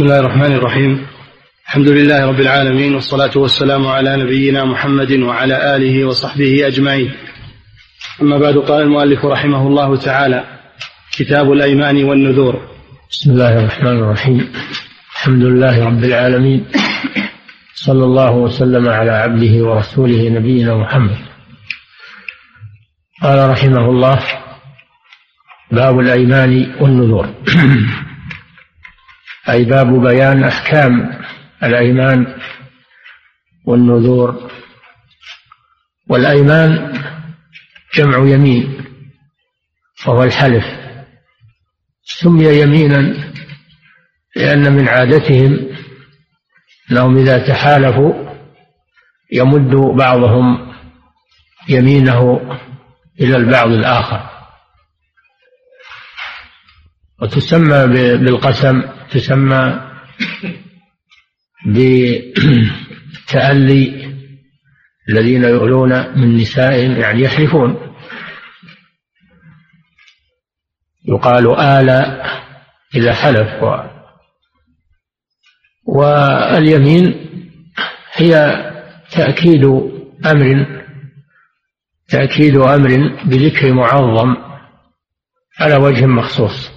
بسم الله الرحمن الرحيم. الحمد لله رب العالمين والصلاة والسلام على نبينا محمد وعلى آله وصحبه أجمعين. أما بعد قال المؤلف رحمه الله تعالى كتاب الأيمان والنذور. بسم الله الرحمن الرحيم. الحمد لله رب العالمين. صلى الله وسلم على عبده ورسوله نبينا محمد. قال رحمه الله باب الأيمان والنذور. أي باب بيان أحكام الأيمان والنذور. والأيمان جمع يمين وهو الحلف. سمي يمينا لأن من عادتهم أنهم إذا تحالفوا يمد بعضهم يمينه إلى البعض الآخر. وتسمى بالقسم تسمى بتألي الذين يؤلون من نسائهم يعني يحلفون. يقال آل إذا حلف و واليمين هي تأكيد أمر تأكيد أمر بذكر معظم على وجه مخصوص.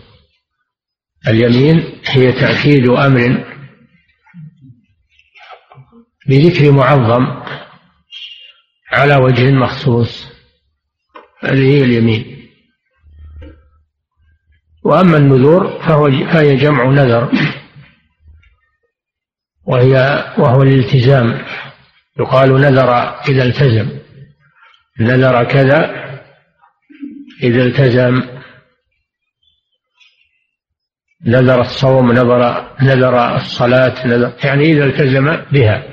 اليمين هي تأكيد أمر بذكر معظم على وجه مخصوص. هذه هي اليمين. وأما النذور فهو فهي جمع نذر وهي وهو الالتزام. يقال نذر إذا التزم. نذر كذا إذا التزم. نذر الصوم نذر نذر الصلاة نذر يعني إذا التزم بها.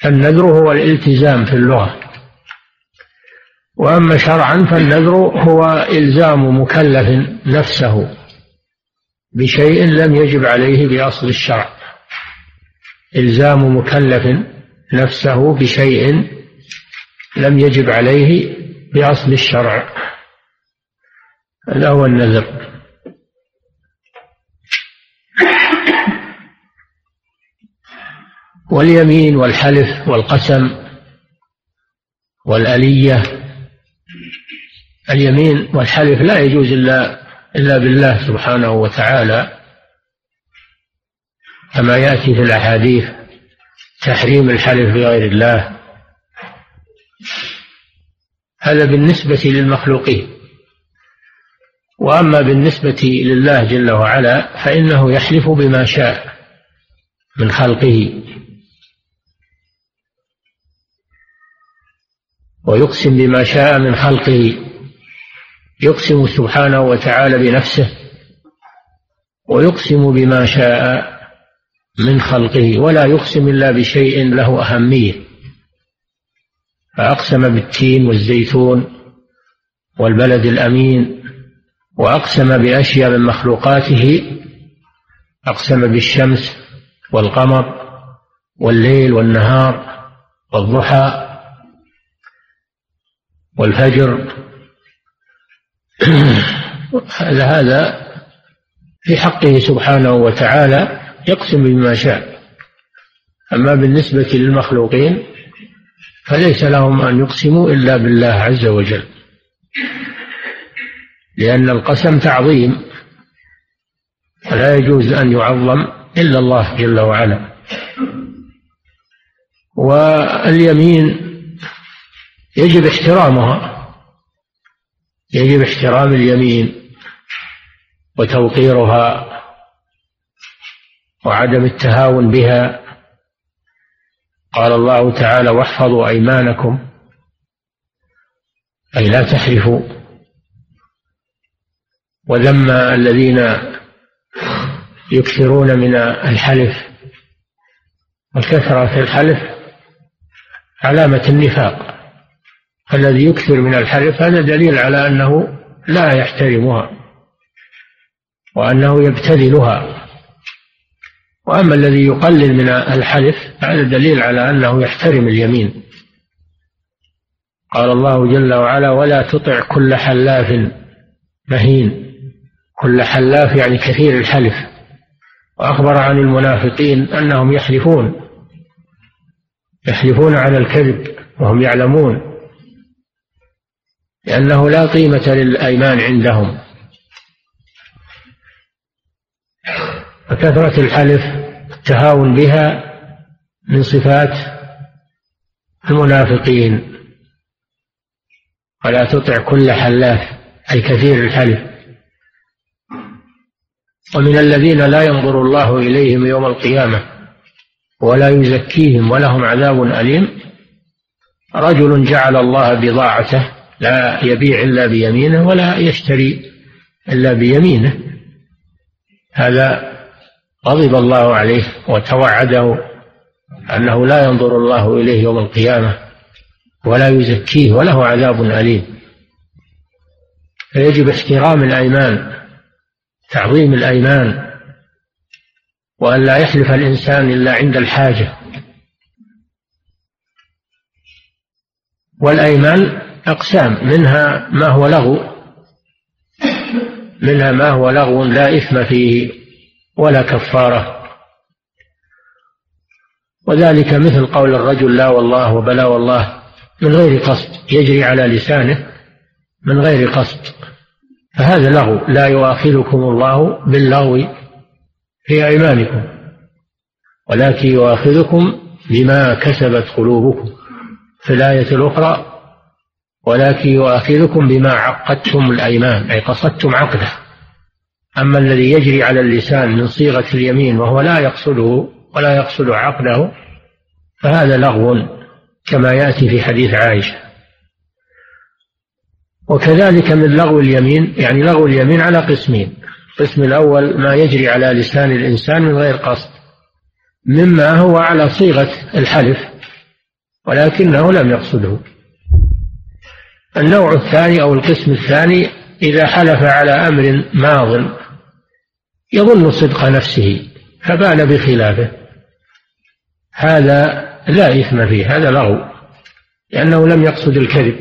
فالنذر هو الالتزام في اللغة. وأما شرعا فالنذر هو إلزام مكلف نفسه بشيء لم يجب عليه بأصل الشرع. إلزام مكلف نفسه بشيء لم يجب عليه بأصل الشرع. هذا هو النذر. واليمين والحلف والقسم والألية. اليمين والحلف لا يجوز إلا إلا بالله سبحانه وتعالى كما يأتي في الأحاديث تحريم الحلف بغير الله. هذا بالنسبة للمخلوقين. وأما بالنسبة لله جل وعلا فإنه يحلف بما شاء من خلقه. ويقسم بما شاء من خلقه يقسم سبحانه وتعالى بنفسه ويقسم بما شاء من خلقه ولا يقسم إلا بشيء له أهمية. فأقسم بالتين والزيتون والبلد الأمين وأقسم بأشياء من مخلوقاته أقسم بالشمس والقمر والليل والنهار والضحى والفجر. هذا في حقه سبحانه وتعالى يقسم بما شاء. أما بالنسبة للمخلوقين فليس لهم أن يقسموا إلا بالله عز وجل. لأن القسم تعظيم. فلا يجوز أن يعظم إلا الله جل وعلا. واليمين يجب احترامها. يجب احترام اليمين وتوقيرها وعدم التهاون بها. قال الله تعالى واحفظوا أيمانكم أي لا تحلفوا. وذم الذين يكثرون من الحلف والكثرة في الحلف علامة النفاق. الذي يكثر من الحلف هذا دليل على أنه لا يحترمها وأنه يبتذلها. وأما الذي يقلل من الحلف هذا دليل على أنه يحترم اليمين. قال الله جل وعلا ولا تطع كل حلاف مهين. كل حلاف يعني كثير الحلف. وأخبر عن المنافقين أنهم يحلفون يحلفون على الكذب وهم يعلمون. لأنه لا قيمة للأيمان عندهم. فكثرة الحلف التهاون بها من صفات المنافقين. ولا تطع كل حلاف أي كثير الحلف. ومن الذين لا ينظر الله إليهم يوم القيامة ولا يزكيهم ولهم عذاب أليم رجل جعل الله بضاعته لا يبيع إلا بيمينه ولا يشتري إلا بيمينه. هذا غضب الله عليه وتوعده أنه لا ينظر الله إليه يوم القيامة ولا يزكيه وله عذاب أليم. فيجب احترام الأيمان تعظيم الأيمان وأن لا يحلف الإنسان إلا عند الحاجة. والأيمان أقسام منها ما هو لغو منها ما هو لغو لا إثم فيه ولا كفارة. وذلك مثل قول الرجل لا والله وبلا والله من غير قصد يجري على لسانه من غير قصد. فهذا لغو لا يؤاخذكم الله باللغو في أيمانكم ولكن يؤاخذكم بما كسبت قلوبكم. في الآية الأخرى ولكن يؤاخذكم بما عقدتم الأيمان أي قصدتم عقده. أما الذي يجري على اللسان من صيغة اليمين وهو لا يقصده ولا يقصد عقده فهذا لغو كما يأتي في حديث عائشة. وكذلك من لغو اليمين يعني لغو اليمين على قسمين. القسم الأول ما يجري على لسان الإنسان من غير قصد مما هو على صيغة الحلف ولكنه لم يقصده. النوع الثاني أو القسم الثاني إذا حلف على أمر ماض يظن صدق نفسه فبان بخلافه. هذا لا إثم فيه هذا لغو لأنه لم يقصد الكذب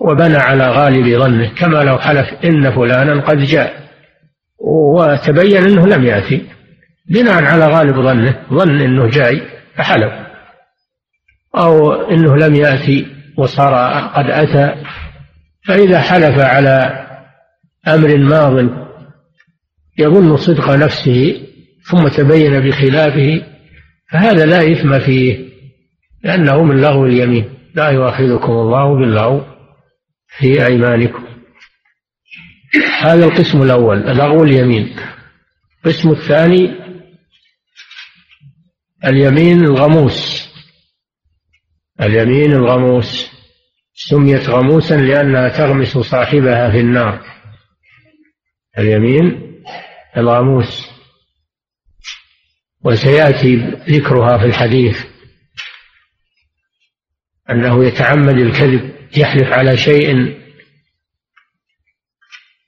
وبنى على غالب ظنه كما لو حلف إن فلانا قد جاء وتبين أنه لم يأتي. بناء على غالب ظنه ظن أنه جاي فحلف أو أنه لم يأتي وصار قد أتى فإذا حلف على أمر ماض يظن صدق نفسه ثم تبين بخلافه فهذا لا إثم فيه لأنه من لغو اليمين. لا يؤاخذكم الله باللغو في أيمانكم. هذا القسم الأول لغو اليمين. القسم الثاني اليمين الغموس. اليمين الغموس. سميت غموسا لأنها تغمس صاحبها في النار. اليمين الغموس. وسيأتي ذكرها في الحديث. أنه يتعمد الكذب يحلف على شيء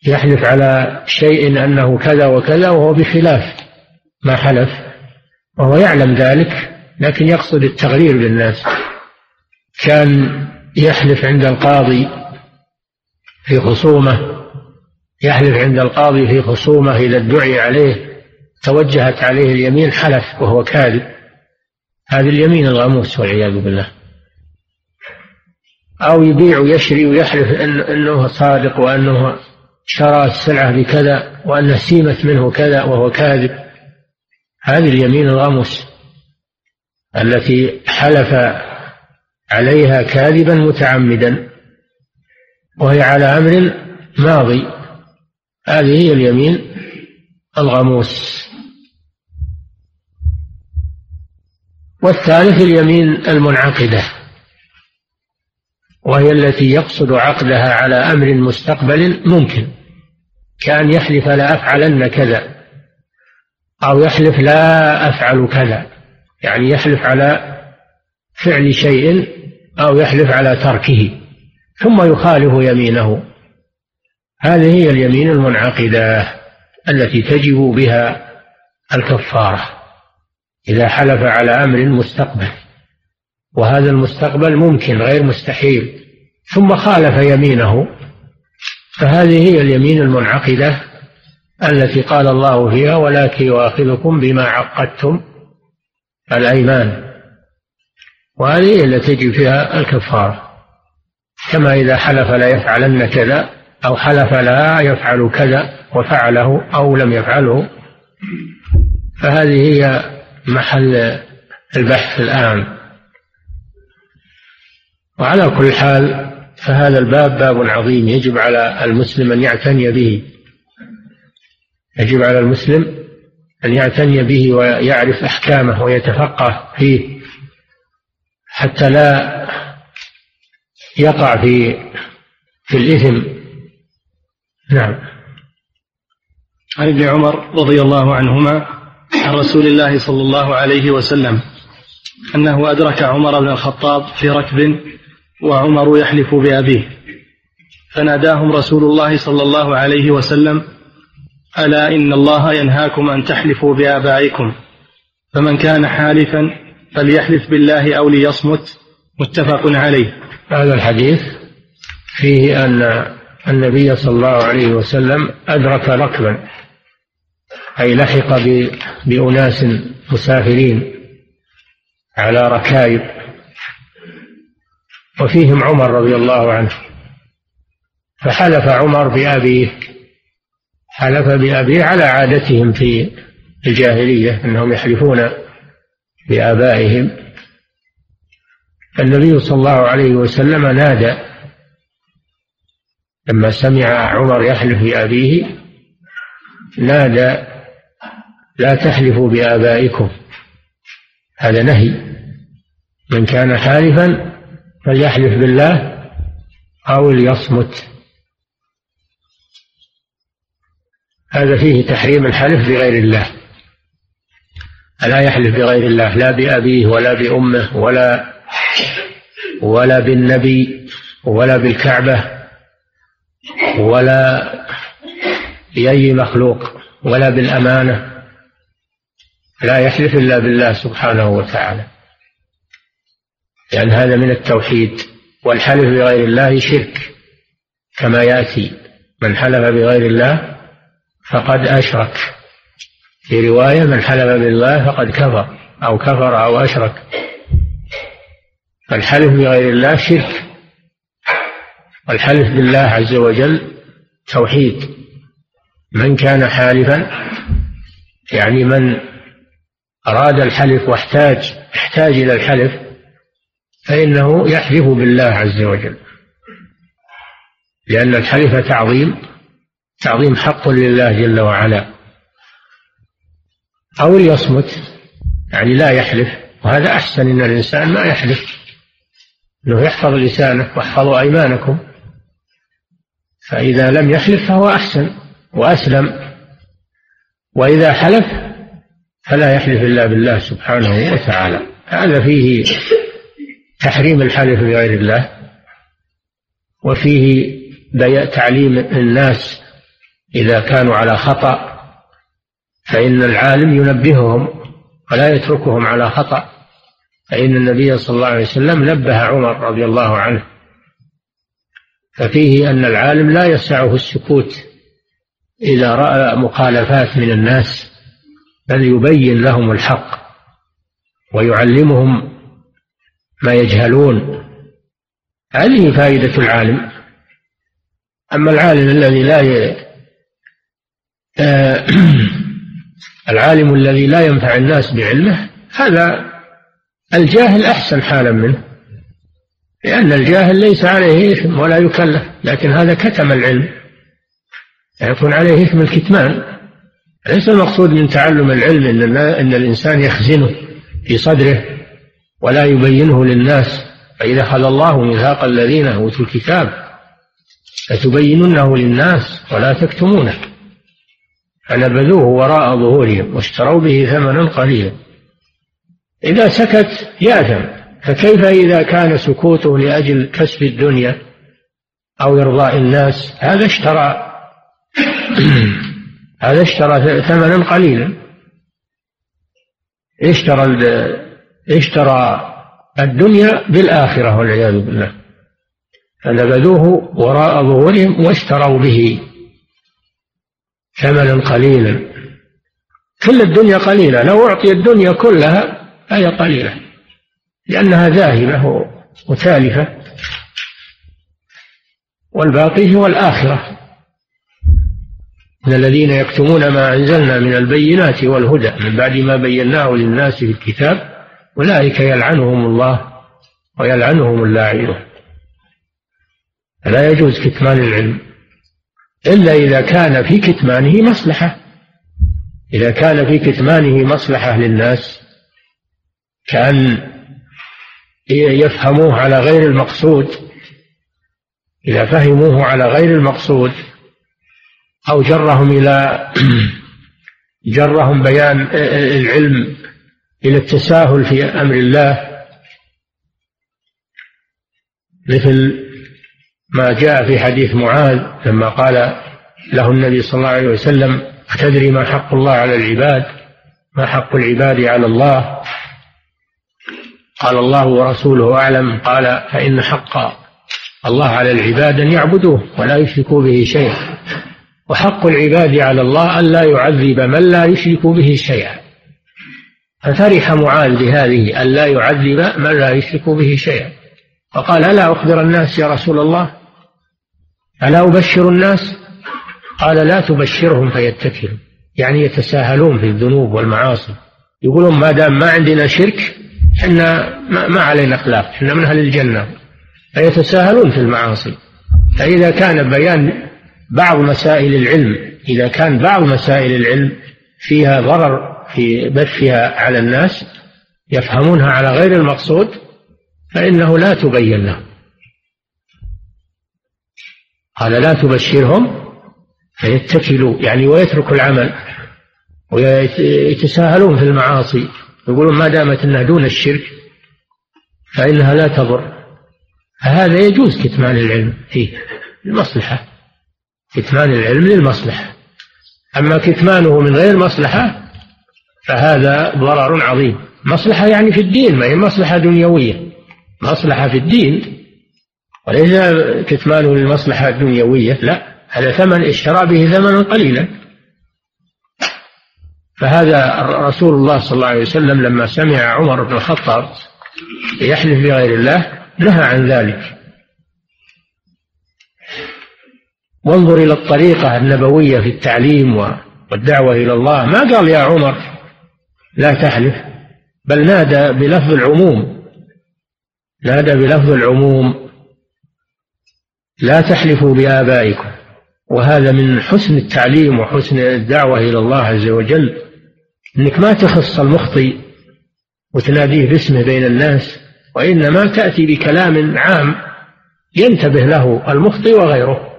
يحلف على شيء أنه كذا وكذا وهو بخلاف ما حلف وهو يعلم ذلك لكن يقصد التغرير للناس كان يحلف عند القاضي في خصومة يحلف عند القاضي في خصومة إذا ادعي عليه توجهت عليه اليمين حلف وهو كاذب. هذه اليمين الغموس والعياذ بالله. أو يبيع ويشري ويحلف إن أنه صادق وأنه شرى السلعة بكذا وأنه سيمت منه كذا وهو كاذب. هذه اليمين الغموس التي حلف عليها كاذبا متعمدا وهي على أمر ماضي. هذه هي اليمين الغموس. والثالث اليمين المنعقدة وهي التي يقصد عقدها على أمر مستقبل ممكن كأن يحلف لا أفعلن كذا أو يحلف لا أفعل كذا يعني يحلف على فعل شيء أو يحلف على تركه ثم يخالف يمينه. هذه هي اليمين المنعقدة التي تجب بها الكفارة إذا حلف على أمر مستقبل وهذا المستقبل ممكن غير مستحيل ثم خالف يمينه. فهذه هي اليمين المنعقدة التي قال الله فيها ولكن يؤاخذكم بما عقدتم الأيمان. وهذه التي تجي فيها الكفارة كما إذا حلف لا يفعلن كذا أو حلف لا يفعل كذا وفعله أو لم يفعله. فهذه هي محل البحث الآن. وعلى كل حال فهذا الباب باب عظيم يجب على المسلم أن يعتني به. يجب على المسلم أن يعتني به ويعرف أحكامه ويتفقه فيه. حتى لا يقع في في الإثم. نعم. عن ابن عمر رضي الله عنهما عن رسول الله صلى الله عليه وسلم أنه أدرك عمر بن الخطاب في ركب وعمر يحلف بأبيه. فناداهم رسول الله صلى الله عليه وسلم ألا إن الله ينهاكم أن تحلفوا بآبائكم فمن كان حالفا فليحلف بالله أو ليصمت متفق عليه. هذا الحديث فيه أن النبي صلى الله عليه وسلم أدرك ركبا أي لحق بأناس مسافرين على ركائب. وفيهم عمر رضي الله عنه. فحلف عمر بأبيه حلف بأبيه على عادتهم في الجاهلية أنهم يحلفون بآبائهم النبي صلى الله عليه وسلم نادى لما سمع عمر يحلف بأبيه نادى لا تحلفوا بآبائكم هذا نهي. من كان حالفا فليحلف بالله أو ليصمت. هذا فيه تحريم الحلف بغير الله. لا يحلف بغير الله لا بأبيه ولا بأمه ولا ولا بالنبي ولا بالكعبة ولا بأي مخلوق ولا بالأمانة. لا يحلف إلا بالله سبحانه وتعالى. لأن هذا من التوحيد. والحلف بغير الله شرك كما يأتي من حلف بغير الله فقد أشرك. في رواية من حلف بالله فقد كفر أو كفر أو أشرك. فالحلف بغير الله شرك. والحلف بالله عز وجل توحيد. من كان حالفا يعني من أراد الحلف واحتاج احتاج إلى الحلف فإنه يحلف بالله عز وجل. لأن الحلف تعظيم تعظيم حق لله جل وعلا. أو ليصمت يعني لا يحلف وهذا أحسن إن الإنسان ما يحلف. أنه يحفظ لسانه واحفظوا أيمانكم. فإذا لم يحلف فهو أحسن وأسلم. وإذا حلف فلا يحلف إلا بالله سبحانه وتعالى. هذا فيه تحريم الحلف بغير الله وفيه تعليم الناس إذا كانوا على خطأ. فإن العالم ينبههم ولا يتركهم على خطأ. فإن النبي صلى الله عليه وسلم نبه عمر رضي الله عنه. ففيه أن العالم لا يسعه السكوت إذا رأى مخالفات من الناس بل يبين لهم الحق ويعلمهم ما يجهلون. هذه فائدة العالم. أما العالم الذي لا. آه، العالم الذي لا ينفع الناس بعلمه هذا الجاهل أحسن حالا منه لأن الجاهل ليس عليه إثم ولا يكلف لكن هذا كتم العلم. يكون عليه إثم الكتمان. ليس المقصود من تعلم العلم إن, إن الإنسان يخزنه في صدره ولا يبينه للناس. فإذا أخذ الله ميثاق الذين أوتوا الكتاب لتبيننه للناس ولا تكتمونه. فنبذوه وراء ظهورهم واشتروا به ثمنا قليلا. إذا سكت يأثم. فكيف إذا كان سكوته لأجل كسب الدنيا أو إرضاء الناس؟ هذا اشترى هذا اشترى ثمنا قليلا. اشترى اشترى الدنيا بالآخرة والعياذ بالله. فنبذوه وراء ظهورهم واشتروا به. ثمنا قليلا. كل الدنيا قليلة. لو أعطي الدنيا كلها فهي قليلة لأنها ذاهبة وتالفة. والباقي هو الآخرة. من الذين يكتمون ما أنزلنا من البينات والهدى من بعد ما بيناه للناس في الكتاب أولئك يلعنهم الله ويلعنهم اللاعنون. فلا يجوز كتمان العلم؟ إلا إذا كان في كتمانه مصلحة. إذا كان في كتمانه مصلحة للناس كأن يفهموه على غير المقصود. إذا فهموه على غير المقصود أو جرهم إلى جرهم بيان العلم إلى التساهل في أمر الله مثل ما جاء في حديث معاذ لما قال له النبي صلى الله عليه وسلم أتدري ما حق الله على العباد؟ ما حق العباد على الله؟ قال الله ورسوله أعلم. قال فإن حق الله على العباد أن يعبدوه ولا يشركوا به شيئا. وحق العباد على الله أن لا يعذب من لا يشرك به شيئا. ففرح معاذ بهذه أن لا يعذب من لا يشرك به شيئا. فقال ألا أخبر الناس يا رسول الله؟ ألا أبشر الناس؟ قال لا تبشرهم فيتكلوا يعني يتساهلون في الذنوب والمعاصي. يقولون ما دام ما عندنا شرك إحنا ما علينا خلاف إحنا من أهل الجنة. فيتساهلون في المعاصي. فإذا كان بيان بعض مسائل العلم إذا كان بعض مسائل العلم فيها ضرر في بثها على الناس يفهمونها على غير المقصود فإنه لا تبين لهم. قال لا تبشرهم فيتكلوا يعني ويتركوا العمل ويتساهلون في المعاصي يقولون ما دامت إنها دون الشرك فإنها لا تضر. فهذا يجوز كتمان العلم فيه المصلحه كتمان العلم للمصلحة. أما كتمانه من غير مصلحة فهذا ضرر عظيم. مصلحة يعني في الدين ما هي مصلحة دنيوية. مصلحة في الدين وليس كتمانه للمصلحة الدنيوية لا. هذا ثمن اشترى به ثمنا قليلا. فهذا رسول الله صلى الله عليه وسلم لما سمع عمر بن الخطاب يحلف بغير الله نهى عن ذلك. وانظر إلى الطريقة النبوية في التعليم والدعوة إلى الله. ما قال يا عمر لا تحلف بل نادى بلفظ العموم. نادى بلفظ العموم. لا تحلفوا بآبائكم. وهذا من حسن التعليم وحسن الدعوة إلى الله عز وجل. إنك ما تخص المخطي وتناديه باسمه بين الناس وإنما تأتي بكلام عام ينتبه له المخطي وغيره.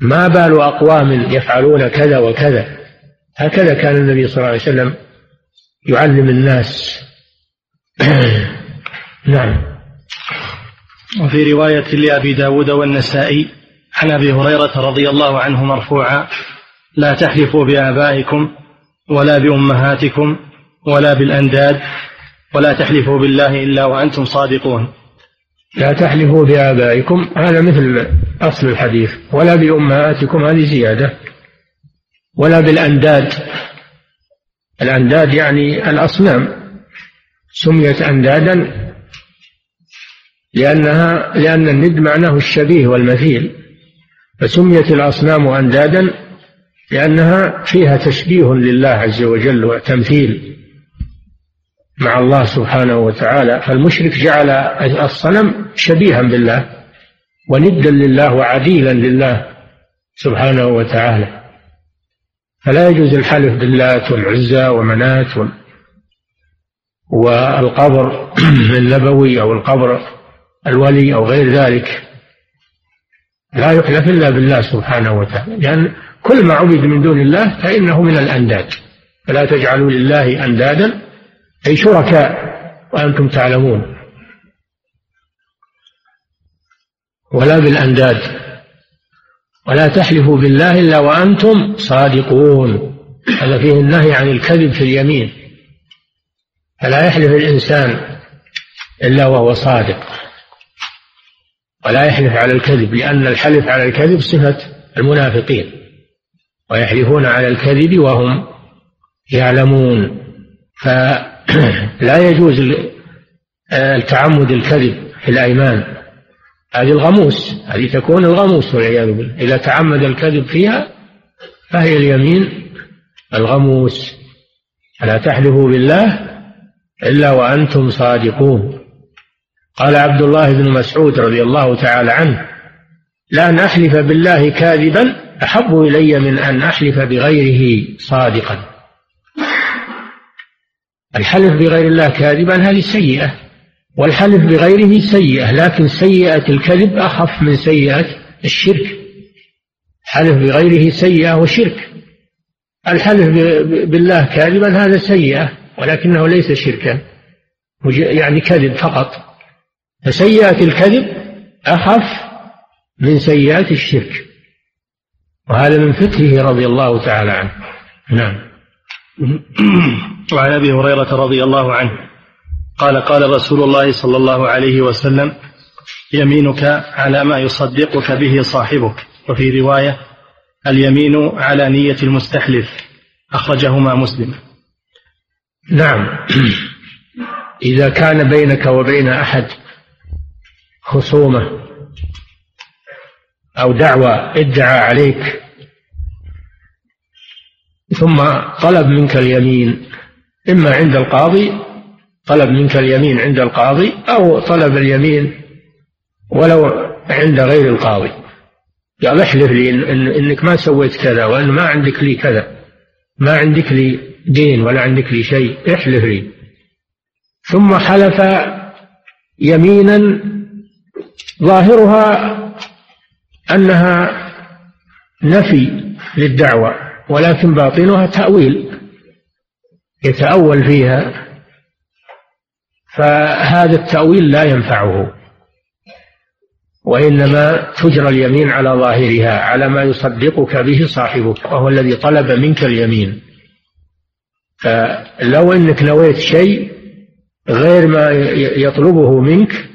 ما بال أقوام يفعلون كذا وكذا. هكذا كان النبي صلى الله عليه وسلم يعلم الناس. نعم. وفي رواية لأبي داود والنسائي عن أبي هريرة رضي الله عنه مرفوعا لا تحلفوا بآبائكم ولا بأمهاتكم ولا بالأنداد ولا تحلفوا بالله إلا وأنتم صادقون. لا تحلفوا بآبائكم هذا مثل أصل الحديث ولا بأمهاتكم هذه زيادة. ولا بالأنداد. الأنداد يعني الأصنام سميت أندادا لأنها لأن الند معناه الشبيه والمثيل فسميت الأصنام أندادا لأنها فيها تشبيه لله عز وجل وتمثيل مع الله سبحانه وتعالى فالمشرك جعل الصنم شبيها بالله وندا لله وعديلا لله سبحانه وتعالى. فلا يجوز الحلف باللات والعزى ومنات والقبر النبوي أو القبر الولي أو غير ذلك لا يحلف إلا بالله سبحانه وتعالى لأن كل ما عبد من دون الله فإنه من الأنداد. فلا تجعلوا لله أندادا أي شركاء وأنتم تعلمون. ولا بالأنداد. ولا تحلفوا بالله إلا وأنتم صادقون. هذا فيه النهي عن الكذب في اليمين. فلا يحلف الإنسان إلا وهو صادق. ولا يحلف على الكذب لأن الحلف على الكذب صفة المنافقين ويحلفون على الكذب وهم يعلمون. فلا يجوز التعمد الكذب في الأيمان. هذه الغموس هذه تكون الغموس والعياذ بالله. إذا تعمد الكذب فيها فهي اليمين الغموس. فلا تحلفوا بالله إلا وأنتم صادقون. قال عبد الله بن مسعود رضي الله تعالى عنه لأن أحلف بالله كاذبا أحب إلي من أن أحلف بغيره صادقا. الحلف بغير الله كاذبا هذه سيئة والحلف بغيره سيئة لكن سيئة الكذب أخف من سيئة الشرك. حلف بغيره سيئة وشرك. الحلف بالله كاذبا هذا سيئة ولكنه ليس شركا يعني كذب فقط. فسيئة الكذب أخف من سيئات الشرك. وهذا من فقهه رضي الله تعالى عنه. نعم. وعن أبي هريرة رضي الله عنه قال قال رسول الله صلى الله عليه وسلم يمينك على ما يصدقك به صاحبك. وفي رواية اليمين على نية المستحلف. أخرجهما مسلم. نعم. إذا كان بينك وبين أحد خصومة أو دعوى ادعى عليك. ثم طلب منك اليمين إما عند القاضي طلب منك اليمين عند القاضي أو طلب اليمين ولو عند غير القاضي. قال احلف لي إن إنك ما سويت كذا وأن ما عندك لي كذا. ما عندك لي دين ولا عندك لي شيء احلف لي. ثم حلف يمينا ظاهرها أنها نفي للدعوة ولكن باطنها تأويل يتأول فيها فهذا التأويل لا ينفعه وإنما تجرى اليمين على ظاهرها على ما يصدقك به صاحبك وهو الذي طلب منك اليمين. فلو أنك نويت شيء غير ما يطلبه منك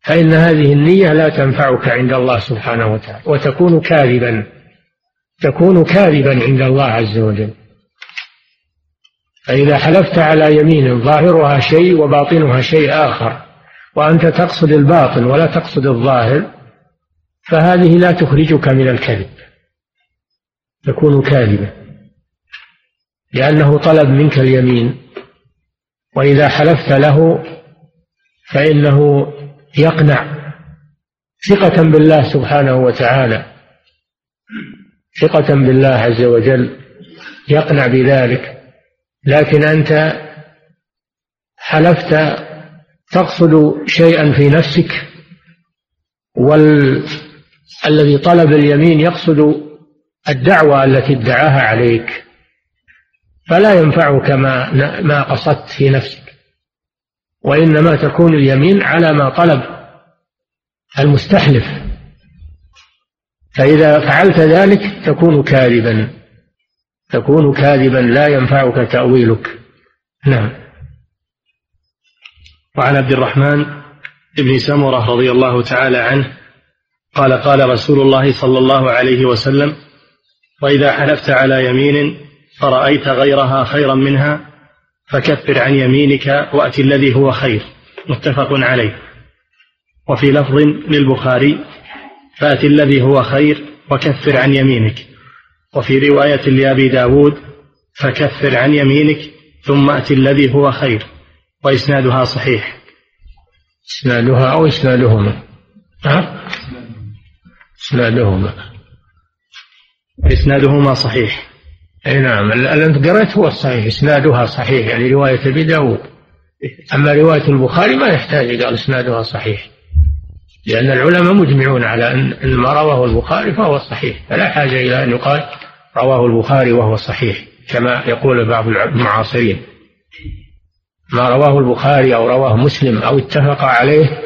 فإن هذه النية لا تنفعك عند الله سبحانه وتعالى وتكون كاذبا تكون كاذبا عند الله عز وجل. فإذا حلفت على يمين ظاهرها شيء وباطنها شيء آخر وأنت تقصد الباطن ولا تقصد الظاهر فهذه لا تخرجك من الكذب. تكون كاذبا لأنه طلب منك اليمين وإذا حلفت له فإنه يقنع ثقة بالله سبحانه وتعالى ثقة بالله عز وجل يقنع بذلك. لكن أنت حلفت تقصد شيئا في نفسك والذي طلب اليمين يقصد الدعوة التي ادعاها عليك. فلا ينفعك ما ما قصدت في نفسك. وإنما تكون اليمين على ما طلب المستحلف. فإذا فعلت ذلك تكون كاذبا تكون كاذبا لا ينفعك تأويلك. نعم. وعن عبد الرحمن بن سمرة رضي الله تعالى عنه قال قال رسول الله صلى الله عليه وسلم وإذا حلفت على يمين فرأيت غيرها خيرا منها فكفر عن يمينك وأت الذي هو خير. متفق عليه. وفي لفظ للبخاري فأت الذي هو خير وكفر عن يمينك. وفي رواية لأبي داود فكفر عن يمينك ثم أت الذي هو خير. وإسنادها صحيح. إسنادها أو إسنادهما. ها؟ إسنادهما. إسنادهما صحيح. أي نعم. اللي أنت قرأت هو الصحيح إسنادها صحيح. يعني رواية أبي داود. أما رواية البخاري ما يحتاج قال إسنادها صحيح. لأن العلماء مجمعون على أن ما رواه البخاري فهو صحيح. فلا حاجة إلى أن يقال رواه البخاري وهو صحيح كما يقول بعض المعاصرين. ما رواه البخاري أو رواه مسلم أو اتفق عليه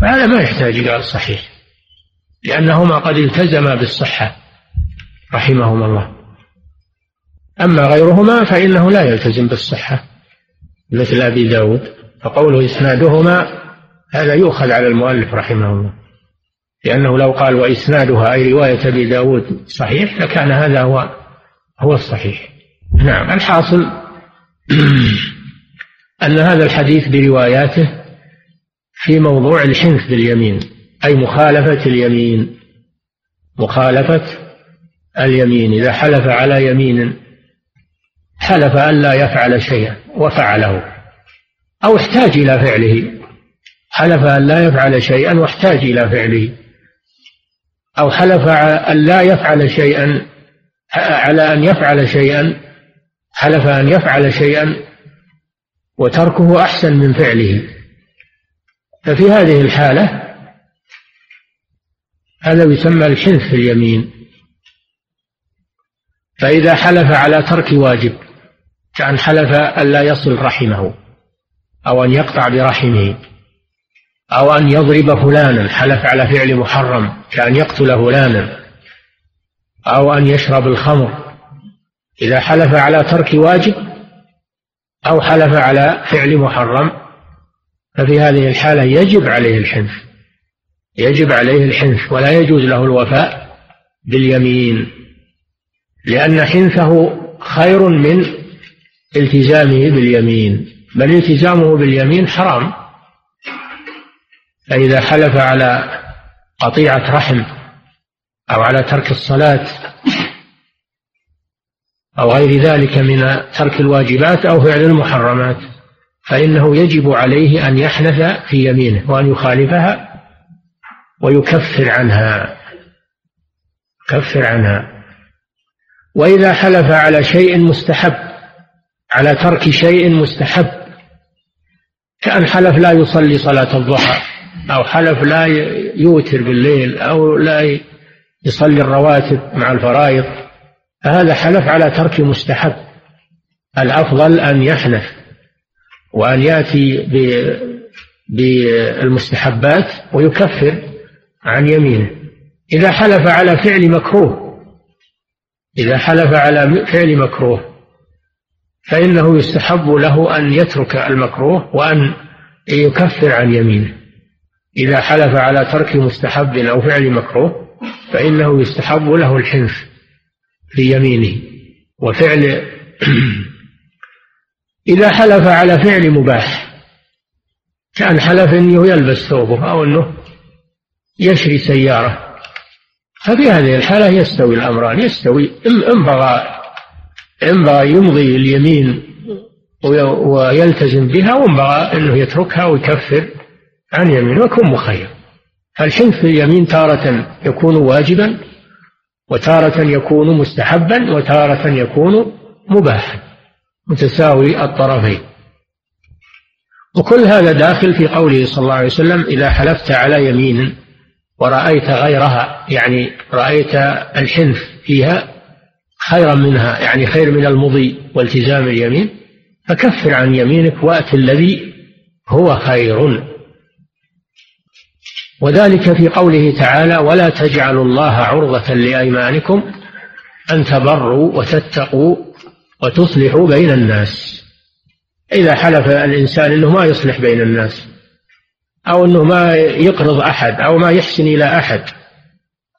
فهذا ما يحتاج إلى الصحيح لأنهما قد التزما بالصحة رحمهما الله. أما غيرهما فإنه لا يلتزم بالصحة مثل أبي داود فقوله إسنادهما هذا يؤخذ على المؤلف رحمه الله لأنه لو قال وإسنادها أي رواية أبي داود صحيح لكان هذا هو هو الصحيح. نعم. الحاصل أن هذا الحديث برواياته في موضوع الحنث باليمين أي مخالفة اليمين مخالفة اليمين إذا حلف على يمين حلف أن لا يفعل شيئا وفعله أو احتاج إلى فعله. حلف أن لا يفعل شيئا واحتاج إلى فعله. أو حلف أن لا يفعل شيئا على أن يفعل شيئا حلف أن يفعل شيئا وتركه أحسن من فعله. ففي هذه الحالة هذا يسمى الحنث في اليمين. فإذا حلف على ترك واجب كأن حلف أن لا يصل رحمه أو أن يقطع برحمه أو أن يضرب فلانا حلف على فعل محرم كأن يقتل فلانا أو أن يشرب الخمر. إذا حلف على ترك واجب أو حلف على فعل محرم ففي هذه الحالة يجب عليه الحنث يجب عليه الحنث ولا يجوز له الوفاء باليمين لأن حنثه خير من التزامه باليمين بل التزامه باليمين حرام. فإذا حلف على قطيعة رحم أو على ترك الصلاة أو غير ذلك من ترك الواجبات أو فعل المحرمات فإنه يجب عليه أن يحنث في يمينه وأن يخالفها ويكفر عنها يكفر عنها. وإذا حلف على شيء مستحب على ترك شيء مستحب. كأن حلف لا يصلي صلاة الضحى أو حلف لا يوتر بالليل أو لا يصلي الرواتب مع الفرائض. فهذا حلف على ترك مستحب. الأفضل أن يحنث وأن يأتي بالمستحبات ويكفر عن يمينه. إذا حلف على فعل مكروه إذا حلف على فعل مكروه فإنه يستحب له أن يترك المكروه وأن يكفر عن يمينه. إذا حلف على ترك مستحب أو فعل مكروه فإنه يستحب له الحنث في يمينه. وفعل إذا حلف على فعل مباح كان حلف أنه يلبس ثوبه أو أنه يشري سيارة ففي هذه الحالة يستوي الأمران يستوي إن بغى إن بغى يمضي اليمين ويلتزم بها وإن بغى أنه يتركها ويكفر عن يمين ويكون مخير. فالحنث في اليمين تارة يكون واجبا؟ وتارة يكون مستحبا؟ وتارة يكون مباحا؟ متساوي الطرفين. وكل هذا داخل في قوله صلى الله عليه وسلم إذا حلفت على يمين ورأيت غيرها يعني رأيت الحنث فيها خيرا منها يعني خير من المضي والتزام اليمين فكفر عن يمينك وأت الذي هو خير. وذلك في قوله تعالى ولا تجعلوا الله عرضة لأيمانكم أن تبروا وتتقوا وتصلحوا بين الناس. إذا حلف الإنسان أنه ما يصلح بين الناس أو أنه ما يقرض أحد أو ما يحسن إلى أحد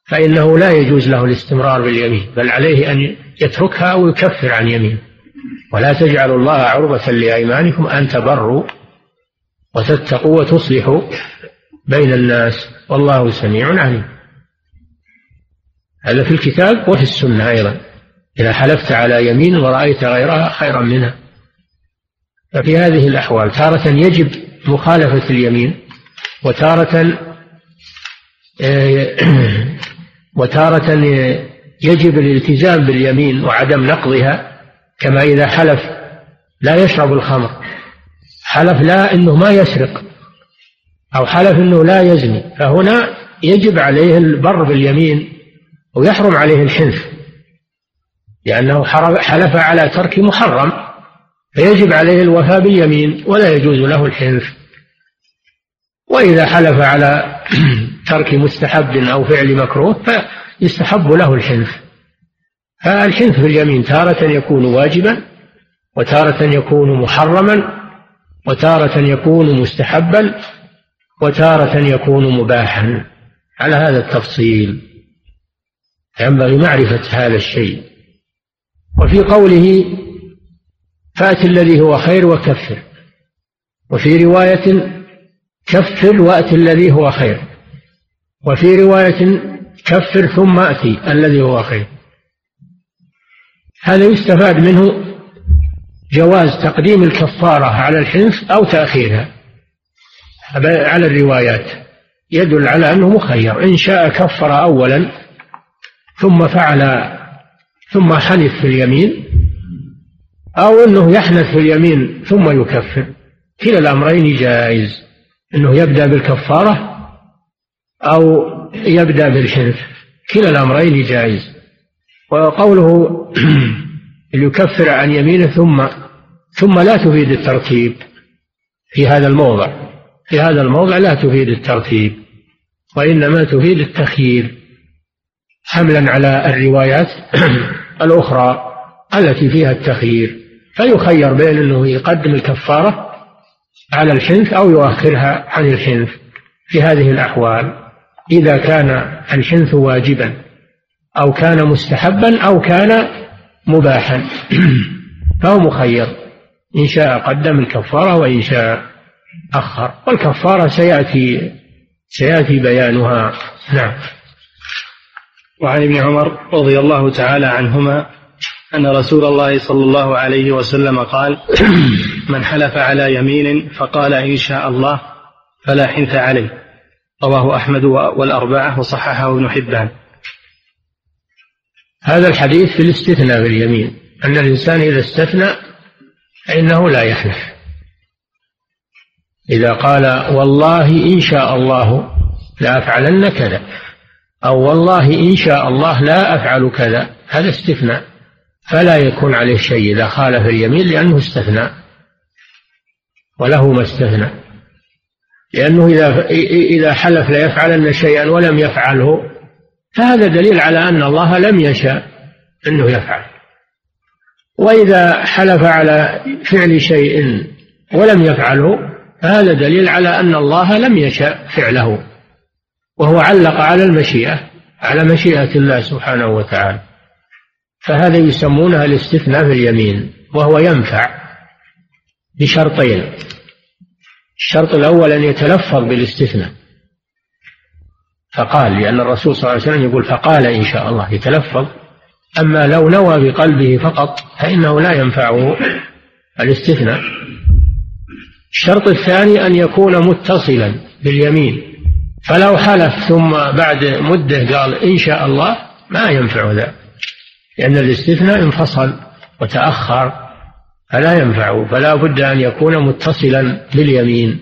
فإنه لا يجوز له الاستمرار باليمين بل عليه أن يتركها ويكفر عن يمينه ولا تجعلوا الله عرضة لأيمانكم أن تبروا وتتقوا وتصلحوا بين الناس والله سميع عليم. هذا في الكتاب وفي السنة أيضا. إذا حلفت على يمين ورأيت غيرها خيرا منها. ففي هذه الأحوال تارة يجب مخالفة اليمين وتارة وتارة يجب الالتزام باليمين وعدم نقضها كما إذا حلف لا يشرب الخمر حلف لا إنه ما يسرق أو حلف أنه لا يزني فهنا يجب عليه البر باليمين ويحرم عليه الحنث لأنه حلف على ترك محرم فيجب عليه الوفاء باليمين ولا يجوز له الحنث وإذا حلف على ترك مستحب أو فعل مكروه فيستحب له الحنث فالحنث في اليمين تارة يكون واجبا وتارة يكون محرما وتارة يكون مستحبا وتارة يكون مباحا. على هذا التفصيل ينبغي معرفة هذا الشيء. وفي قوله فأت الذي هو خير وكفر. وفي رواية كفر وأت الذي هو خير. وفي رواية كفر ثم أتي الذي هو خير. هذا يستفاد منه جواز تقديم الكفارة على الحنث أو تأخيرها. على الروايات. يدل على أنه مخير. إن شاء كفر أولا ثم فعل ثم حنث في اليمين أو أنه يحنث في اليمين ثم يكفر. كلا الأمرين جائز. أنه يبدأ بالكفارة أو يبدأ بالحنث كلا الأمرين جائز. وقوله ليكفر عن يمينه ثم ثم لا تفيد الترتيب في هذا الموضع. في هذا الموضع لا تفيد الترتيب وإنما تفيد التخيير. حملا على الروايات الأخرى التي فيها التخيير. فيخير بين أنه يقدم الكفارة على الحنث أو يؤخرها عن الحنث في هذه الأحوال. إذا كان الحنث واجبا أو كان مستحبا أو كان مباحا. فهو مخير. إن شاء قدم الكفارة وإن شاء أخر. والكفارة سيأتي سيأتي بيانها. نعم. وعن ابن عمر رضي الله تعالى عنهما أن رسول الله صلى الله عليه وسلم قال من حلف على يمين فقال إن شاء الله فلا حنث عليه. رواه أحمد والأربعة وصححه ابن حبان. هذا الحديث في الاستثناء باليمين. أن الإنسان إذا استثنى فإنه لا يحلف. إذا قال والله إن شاء الله لأفعلن كذا أو والله إن شاء الله لا أفعل كذا هذا استثناء. فلا يكون عليه شيء إذا خالف اليمين لأنه استثنى وله ما استثنى. لأنه إذا إذا حلف ليفعلن شيئا ولم يفعله فهذا دليل على أن الله لم يشاء أنه يفعل. وإذا حلف على فعل شيء ولم يفعله فهذا دليل على أن الله لم يشاء فعله. وهو علق على المشيئة على مشيئة الله سبحانه وتعالى. فهذا يسمونها الاستثناء في اليمين وهو ينفع بشرطين. الشرط الأول أن يتلفظ بالاستثناء. فقال لأن الرسول صلى الله عليه وسلم يقول فقال إن شاء الله يتلفظ. أما لو نوى بقلبه فقط فإنه لا ينفعه الاستثناء. الشرط الثاني أن يكون متصلا باليمين. فلو حلف ثم بعد مدة قال إن شاء الله ما ينفع ذا لأن الاستثناء انفصل وتأخر. فلا ينفعه فلا بد أن يكون متصلا باليمين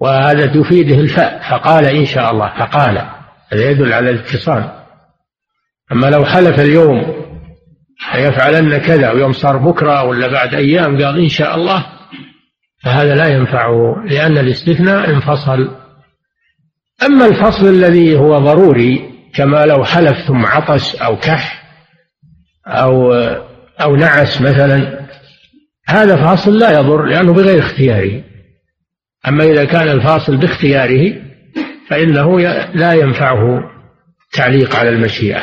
وهذا تفيده الفاء فقال إن شاء الله فقال هذا يدل على الاتصال. أما لو حلف اليوم ليفعلن كذا ويوم صار بكرة ولا بعد أيام قال إن شاء الله فهذا لا ينفعه لأن الاستثناء انفصل. أما الفصل الذي هو ضروري كما لو حلف ثم عطس أو كح أو أو نعس مثلا هذا فاصل لا يضر لأنه بغير اختياره أما إذا كان الفاصل باختياره فإنه لا ينفعه تعليق على المشيئة.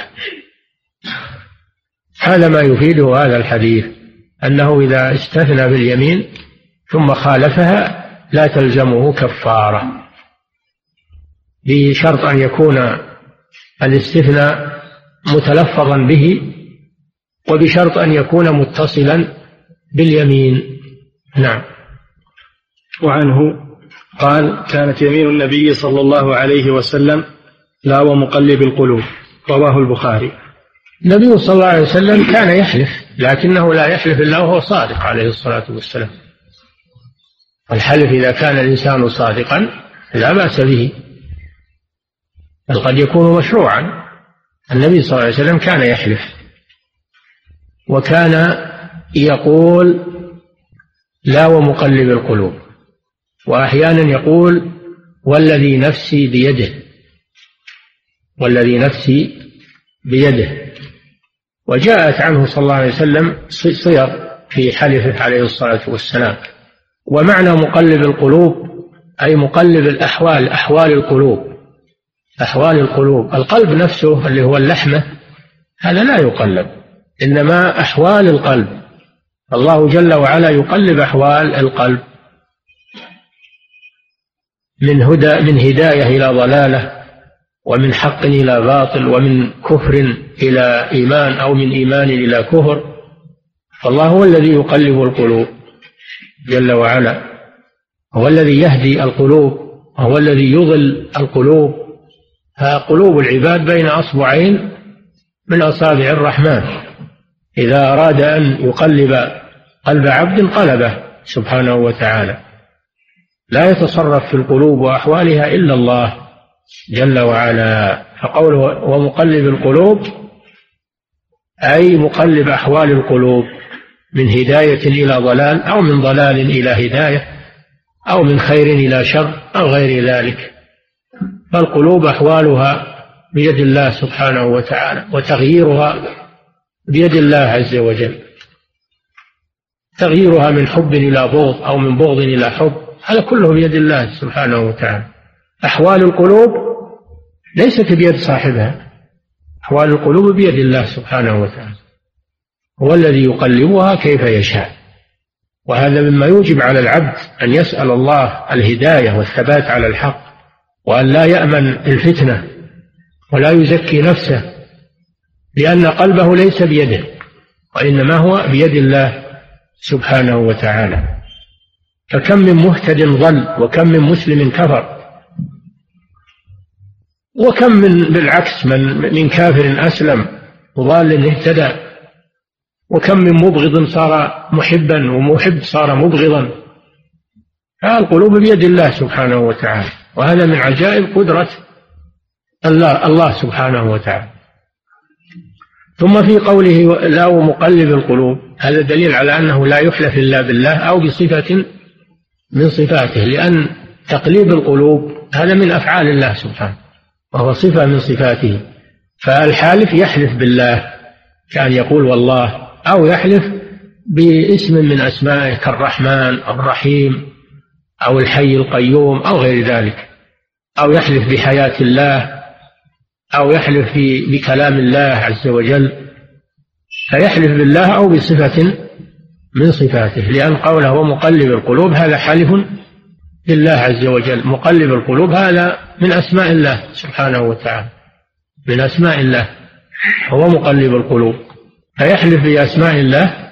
هذا ما يفيده هذا الحديث أنه إذا استثنى باليمين ثم خالفها لا تلزمه كفارة. بشرط أن يكون الاستثناء متلفظا به وبشرط أن يكون متصلا باليمين. نعم. وعنه قال كانت يمين النبي صلى الله عليه وسلم لا ومقلب القلوب. رواه البخاري. النبي صلى الله عليه وسلم كان يحلف لكنه لا يحلف إلا وهو صادق عليه الصلاة والسلام. الحلف إذا كان الإنسان صادقا لا بأس به بل قد يكون مشروعا. النبي صلى الله عليه وسلم كان يحلف وكان يقول لا ومقلب القلوب وأحيانا يقول والذي نفسي بيده والذي نفسي بيده. وجاءت عنه صلى الله عليه وسلم صيغ في حلفه عليه الصلاة والسلام. ومعنى مقلب القلوب أي مقلب الأحوال أحوال القلوب أحوال القلوب. القلب نفسه اللي هو اللحمة هذا لا يقلب إنما أحوال القلب. الله جل وعلا يقلب أحوال القلب من هدى من هداية إلى ضلالة ومن حق إلى باطل ومن كفر إلى إيمان أو من إيمان إلى كفر. فالله هو الذي يقلب القلوب جل وعلا هو الذي يهدي القلوب وهو الذي يضل القلوب. فقلوب العباد بين أصبعين من أصابع الرحمن. إذا أراد أن يقلب قلب عبد قلبه سبحانه وتعالى. لا يتصرف في القلوب وأحوالها إلا الله جل وعلا. فقوله ومقلب القلوب أي مقلب أحوال القلوب من هداية إلى ضلال أو من ضلال إلى هداية أو من خير إلى شر أو غير ذلك. فالقلوب أحوالها بيد الله سبحانه وتعالى وتغييرها بيد الله عز وجل. تغييرها من حب إلى بغض أو من بغض إلى حب هذا كله بيد الله سبحانه وتعالى. أحوال القلوب ليست بيد صاحبها. أحوال القلوب بيد الله سبحانه وتعالى. هو الذي يقلبها كيف يشاء. وهذا مما يوجب على العبد أن يسأل الله الهداية والثبات على الحق وأن لا يأمن الفتنة ولا يزكي نفسه لأن قلبه ليس بيده وإنما هو بيد الله سبحانه وتعالى. فكم من مهتد ضل وكم من مسلم كفر وكم من بالعكس من من كافر أسلم وضال اهتدى وكم من مبغض صار محبا ومحب صار مبغضا. فالقلوب بيد الله سبحانه وتعالى وهذا من عجائب قدرة الله الله سبحانه وتعالى. ثم في قوله لا مقلب القلوب. هذا دليل على أنه لا يحلف إلا بالله أو بصفة من صفاته لأن تقليب القلوب هذا من أفعال الله سبحانه وهو صفة من صفاته. فالحالف يحلف بالله كان يقول والله أو يحلف باسم من أسمائه كالرحمن الرحيم أو الحي القيوم أو غير ذلك أو يحلف بحياة الله أو يحلف بكلام الله عز وجل فيحلف بالله أو بصفة من صفاته لأن قوله ومقلب القلوب هذا حلف لله عز وجل. مقلب القلوب هذا من أسماء الله سبحانه وتعالى من أسماء الله هو مقلب القلوب. فيحلف بأسماء الله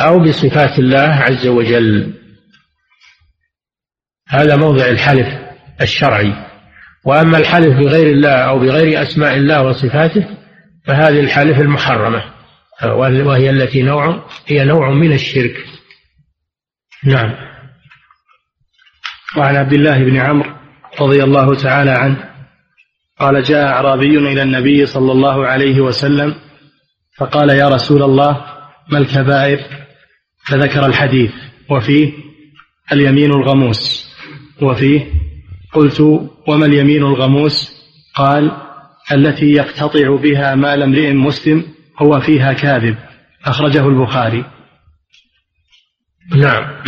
أو بصفات الله عز وجل. هذا موضع الحلف الشرعي. وأما الحلف بغير الله أو بغير أسماء الله وصفاته فهذه الحلف المحرمة وهي التي نوع هي نوع من الشرك. نعم. وعن عبد الله بن عمرو رضي الله تعالى عنه قال جاء أعرابي إلى النبي صلى الله عليه وسلم فقال يا رسول الله ما الكبائر؟ فذكر الحديث وفيه اليمين الغموس وفيه قلت وما اليمين الغموس؟ قال التي يقتطع بها مال امرئ مسلم هو فيها كاذب أخرجه البخاري. نعم.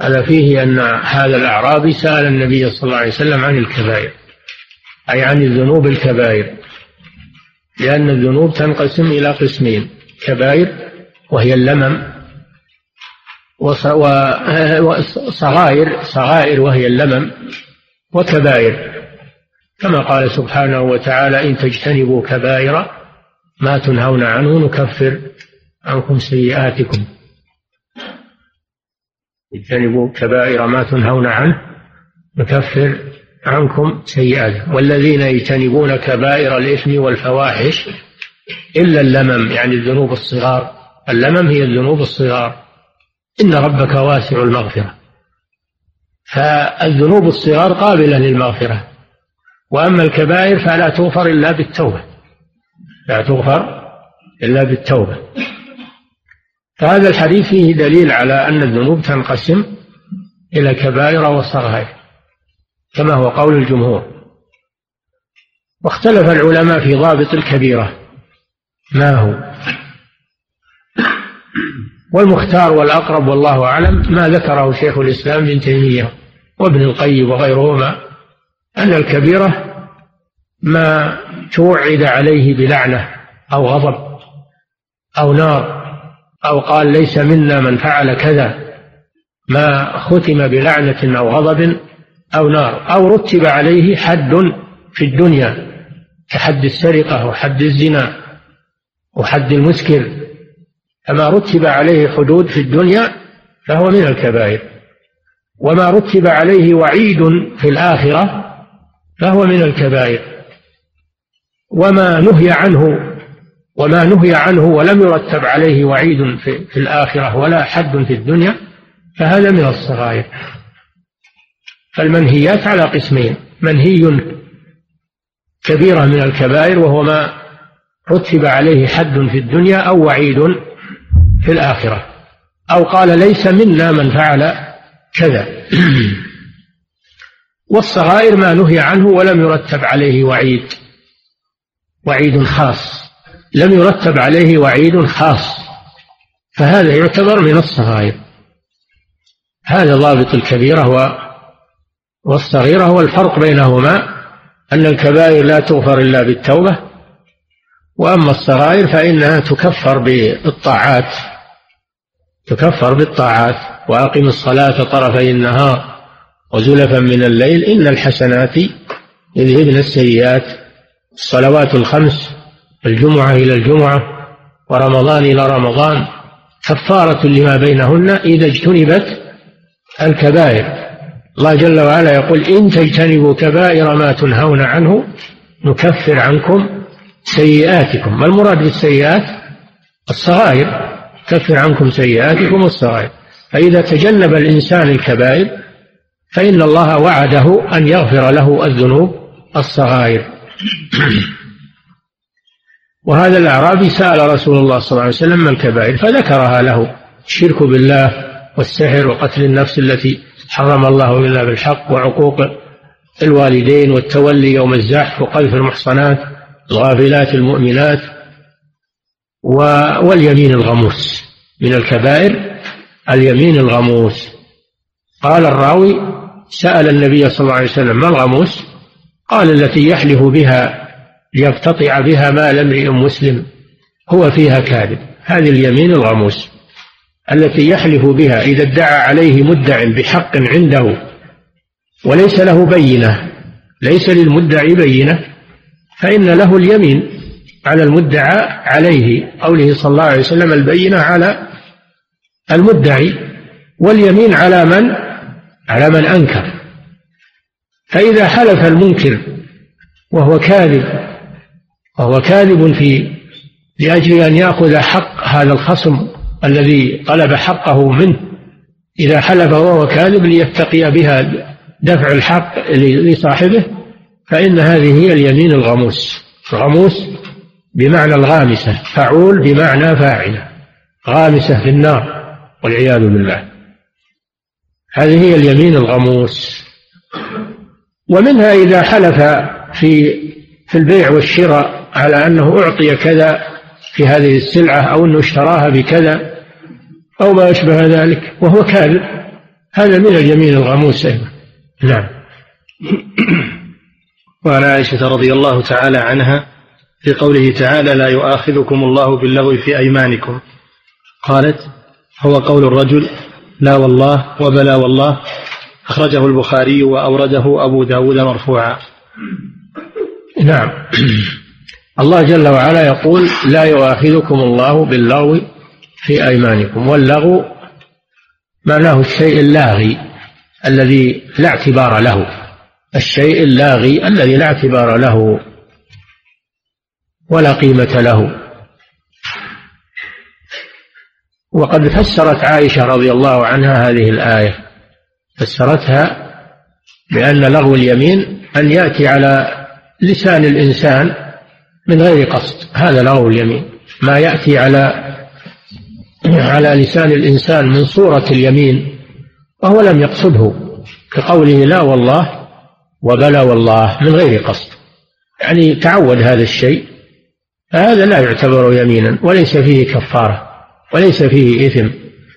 هذا فيه أن هذا الأعرابي سأل النبي صلى الله عليه وسلم عن الكبائر أي عن الذنوب الكبائر لأن الذنوب تنقسم إلى قسمين كبائر وهي اللمم وصغائر صغائر وهي اللمم وكبائر. كما قال سبحانه وتعالى إن تجتنبوا كبائر ما تنهون عنه نكفر عنكم سيئاتكم. اجتنبوا كبائر ما تنهون عنه نكفر عنكم سيئاتكم. والذين يجتنبون كبائر الإثم والفواحش إلا اللمم يعني الذنوب الصغار. اللمم هي الذنوب الصغار. إن ربك واسع المغفرة. فالذنوب الصغار قابلة للمغفرة. وأما الكبائر فلا تغفر إلا بالتوبة. لا تغفر إلا بالتوبة. فهذا الحديث فيه دليل على أن الذنوب تنقسم إلى كبائر وصغائر كما هو قول الجمهور. واختلف العلماء في ضابط الكبيرة. ما هو؟ والمختار والأقرب والله أعلم ما ذكره شيخ الإسلام ابن تيمية وابن القيم وغيرهما أن الكبيرة ما توعد عليه بلعنة أو غضب أو نار أو قال ليس منا من فعل كذا ما ختم بلعنة أو غضب أو نار أو رتب عليه حد في الدنيا كحد السرقة وحد الزنا وحد المسكر فما رتب عليه حدود في الدنيا فهو من الكبائر. وما رتب عليه وعيد في الآخرة فهو من الكبائر. وما نهي عنه وما نهي عنه ولم يرتب عليه وعيد في, الآخرة ولا حد في الدنيا فهذا من الصغائر. فالمنهيات على قسمين. منهي كبيرة من الكبائر وهو ما رتب عليه حد في الدنيا أو وعيد في الآخرة. أو قال ليس منا من فعل كذا. والصغائر ما نهي عنه ولم يرتب عليه وعيد. وعيد خاص. لم يرتب عليه وعيد خاص. فهذا يعتبر من الصغائر. هذا ضابط الكبيرة والصغيرة والفرق بينهما أن الكبائر لا تغفر إلا بالتوبة. وأما الصغائر فإنها تكفر بالطاعات. تكفر بالطاعات وأقم الصلاة طرفي النهار وزلفا من الليل إن الحسنات يذهبن السيئات الصلوات الخمس الجمعة إلى الجمعة ورمضان إلى رمضان كفارة لما بينهن إذا اجتنبت الكبائر الله جل وعلا يقول إن تجتنبوا كبائر ما تنهون عنه نكفر عنكم سيئاتكم ما المراد بالسيئات؟ الصغائر كفر عنكم سيئاتكم الصغائر. فإذا تجنب الإنسان الكبائر فإن الله وعده أن يغفر له الذنوب الصغائر. وهذا الأعرابي سأل رسول الله صلى الله عليه وسلم ما الكبائر فذكرها له. الشرك بالله والسحر وقتل النفس التي حرم الله إلا بالحق وعقوق الوالدين والتولي يوم الزحف وقذف المحصنات الغافلات المؤمنات واليمين الغموس. من الكبائر اليمين الغموس. قال الراوي سأل النبي صلى الله عليه وسلم ما الغموس؟ قال التي يحلف بها ليقتطع بها مال امرئ مسلم. هو فيها كاذب. هذه اليمين الغموس. التي يحلف بها إذا ادعى عليه مدع بحق عنده وليس له بينة ليس للمدعي بينة فإن له اليمين. على المدعى عليه قوله صلى الله عليه وسلم البينة على المدعي واليمين على من؟ على من أنكر. فإذا حلف المنكر وهو كاذب وهو كاذب في لأجل أن يأخذ حق هذا الخصم الذي طلب حقه منه. إذا حلف وهو كاذب ليتقي بها دفع الحق لصاحبه فإن هذه هي اليمين الغموس. الغموس بمعنى الغامسة فعول بمعنى فاعلة غامسة في النار والعياذ بالله. هذه هي اليمين الغموس. ومنها إذا حلف في في البيع والشراء على أنه أعطي كذا في هذه السلعة أو أنه اشتراها بكذا أو ما أشبه ذلك وهو كاذب. هذا من اليمين الغموس أيضا. نعم. وعن عائشة رضي الله تعالى عنها في قوله تعالى لا يؤاخذكم الله باللغو في أيمانكم. قالت هو قول الرجل لا والله وبلا والله. أخرجه البخاري وأورده أبو داود مرفوعا. نعم. الله جل وعلا يقول لا يؤاخذكم الله باللغو في أيمانكم. واللغو معناه الشيء اللاغي الذي لا اعتبار له. الشيء اللاغي الذي لا اعتبار له. ولا قيمة له. وقد فسرت عائشة رضي الله عنها هذه الآية. فسرتها بأن لغو اليمين أن يأتي على لسان الإنسان من غير قصد. هذا لغو اليمين. ما يأتي على على لسان الإنسان من صورة اليمين وهو لم يقصده. كقوله لا والله وبلا والله من غير قصد. يعني تعود هذا الشيء. فهذا لا يعتبر يمينا وليس فيه كفارة وليس فيه إثم.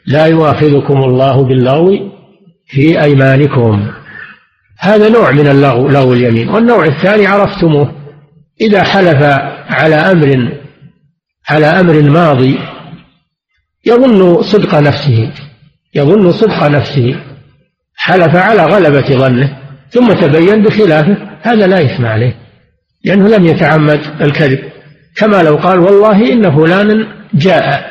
لا يؤاخذكم الله باللغو في أيمانكم. هذا نوع من اللغو لغو اليمين. والنوع الثاني عرفتموه. إذا حلف على أمر على أمر ماضي يظن صدق نفسه يظن صدق نفسه. حلف على غلبة ظنه ثم تبين بخلافه هذا لا إثم عليه لأنه لم يتعمد الكذب. كما لو قال والله إن فلانا جاء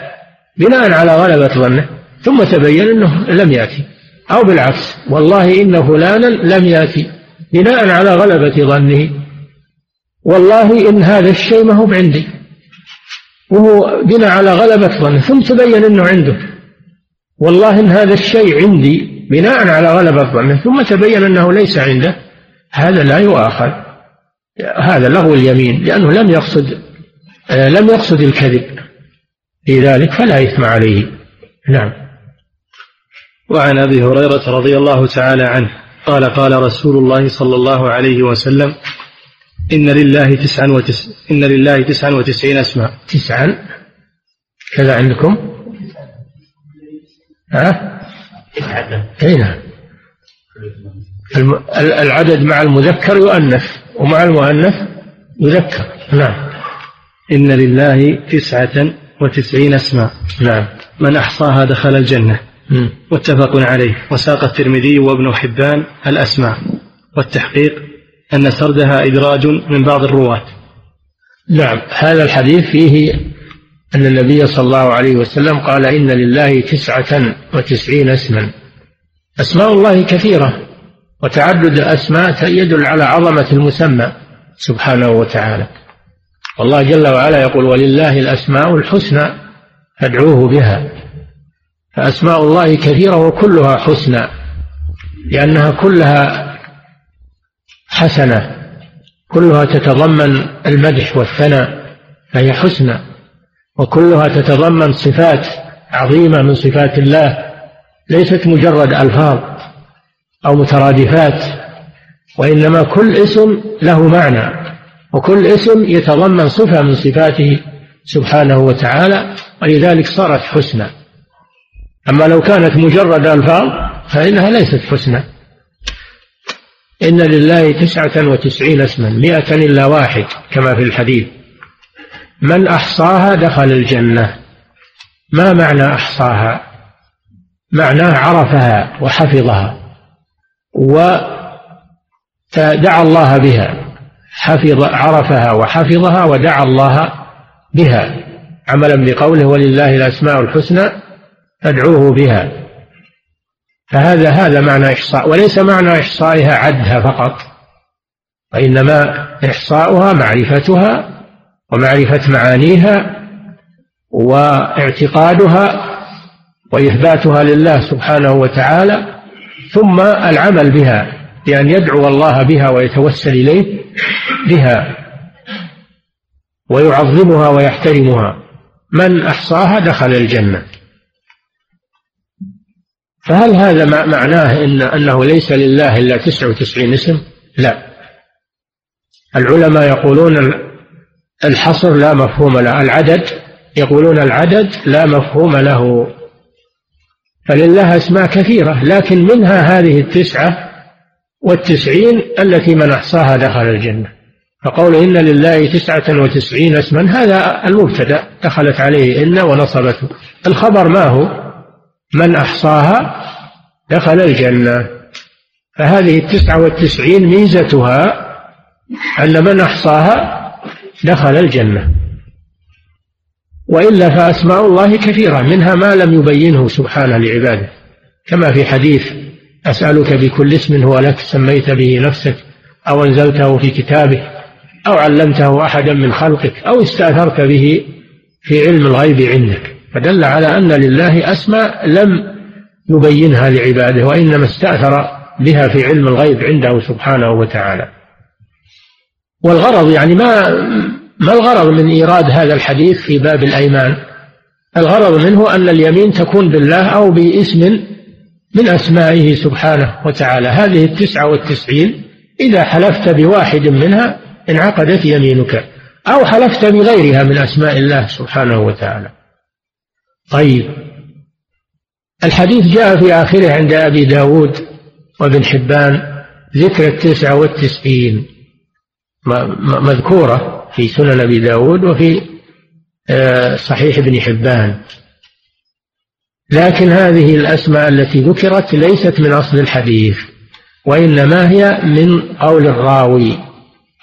بناء على غلبة ظنه ثم تبين أنه لم يأتي أو بالعكس والله إن فلانا لم يأتي بناء على غلبة ظنه والله إن هذا الشيء ما هو بعندي وهو بناء على غلبة ظنه ثم تبين أنه عنده والله إن هذا الشيء عندي بناء على غلبة ظنه ثم تبين أنه ليس عنده هذا لا يؤاخذ هذا لغو اليمين لأنه لم يقصد لم يقصد الكذب في ذلك فلا إثم عليه. نعم. وعن أبي هريرة رضي الله تعالى عنه قال قال رسول الله صلى الله عليه وسلم إن لله تسعا وتس إن لله تسعا وتسعين اسما تسعا. كذا عندكم؟ ها؟ اي نعم. العدد مع المذكر يؤنث ومع المؤنث يذكر. نعم. إن لله تسعة وتسعين اسما. نعم. من أحصاها دخل الجنة. متفق عليه. وساق الترمذي وابن حبان الأسماء. والتحقيق أن سردها إدراج من بعض الرواة. نعم. هذا الحديث فيه أن النبي صلى الله عليه وسلم قال إن لله تسعة وتسعين اسما. أسماء الله كثيرة. وتعدد الأسماء يدل على عظمة المسمى. سبحانه وتعالى. والله جل وعلا يقول ولله الأسماء الحسنى فادعوه بها. فأسماء الله كثيرة وكلها حسنى لأنها كلها حسنة كلها تتضمن المدح والثناء فهي حسنى وكلها تتضمن صفات عظيمة من صفات الله ليست مجرد ألفاظ أو مترادفات وإنما كل اسم له معنى. وكل اسم يتضمن صفة من صفاته سبحانه وتعالى ولذلك صارت حسنى. أما لو كانت مجرد ألفاظ فإنها ليست حسنى. إن لله تسعة وتسعين اسما مئة إلا واحد كما في الحديث. من أحصاها دخل الجنة. ما معنى أحصاها؟ معناه عرفها وحفظها ودعا الله بها. حفظ عرفها وحفظها ودعا الله بها. عملا بقوله ولله الأسماء الحسنى فادعوه بها. فهذا هذا معنى إحصاء وليس معنى إحصائها عدها فقط وإنما إحصاؤها معرفتها ومعرفة معانيها واعتقادها وإثباتها لله سبحانه وتعالى ثم العمل بها بأن يدعو الله بها ويتوسل إليه بها ويعظمها ويحترمها. من أحصاها دخل الجنة. فهل هذا معناه إن أنه ليس لله إلا تسع وتسعين اسم؟ لا. العلماء يقولون الحصر لا مفهوم له. العدد يقولون العدد لا مفهوم له. فلله أسماء كثيرة لكن منها هذه التسعة والتسعين التي من أحصاها دخل الجنة. فقول إن لله تسعة وتسعين اسما هذا المبتدأ دخلت عليه إن ونصبته. الخبر ما هو؟ من أحصاها دخل الجنة. فهذه التسعة والتسعين ميزتها أن من أحصاها دخل الجنة. وإلا فأسماء الله كثيرة منها ما لم يبينه سبحانه لعباده. كما في حديث أسألك بكل اسم هو لك سميت به نفسك أو أنزلته في كتابك أو علمته أحدا من خلقك أو استأثرت به في علم الغيب عندك. فدل على أن لله أسماء لم يبينها لعباده وإنما استأثر بها في علم الغيب عنده سبحانه وتعالى. والغرض يعني ما ما الغرض من إيراد هذا الحديث في باب الأيمان؟ الغرض منه أن اليمين تكون بالله أو باسم من أسمائه سبحانه وتعالى. هذه التسعة والتسعين إذا حلفت بواحد منها انعقدت يمينك أو حلفت بغيرها من أسماء الله سبحانه وتعالى. طيب. الحديث جاء في آخره عند أبي داود وابن حبان ذكر التسعة والتسعين مذكورة في سنن أبي داود وفي آه، صحيح ابن حبان. لكن هذه الأسماء التي ذكرت ليست من أصل الحديث وإنما هي من قول الراوي.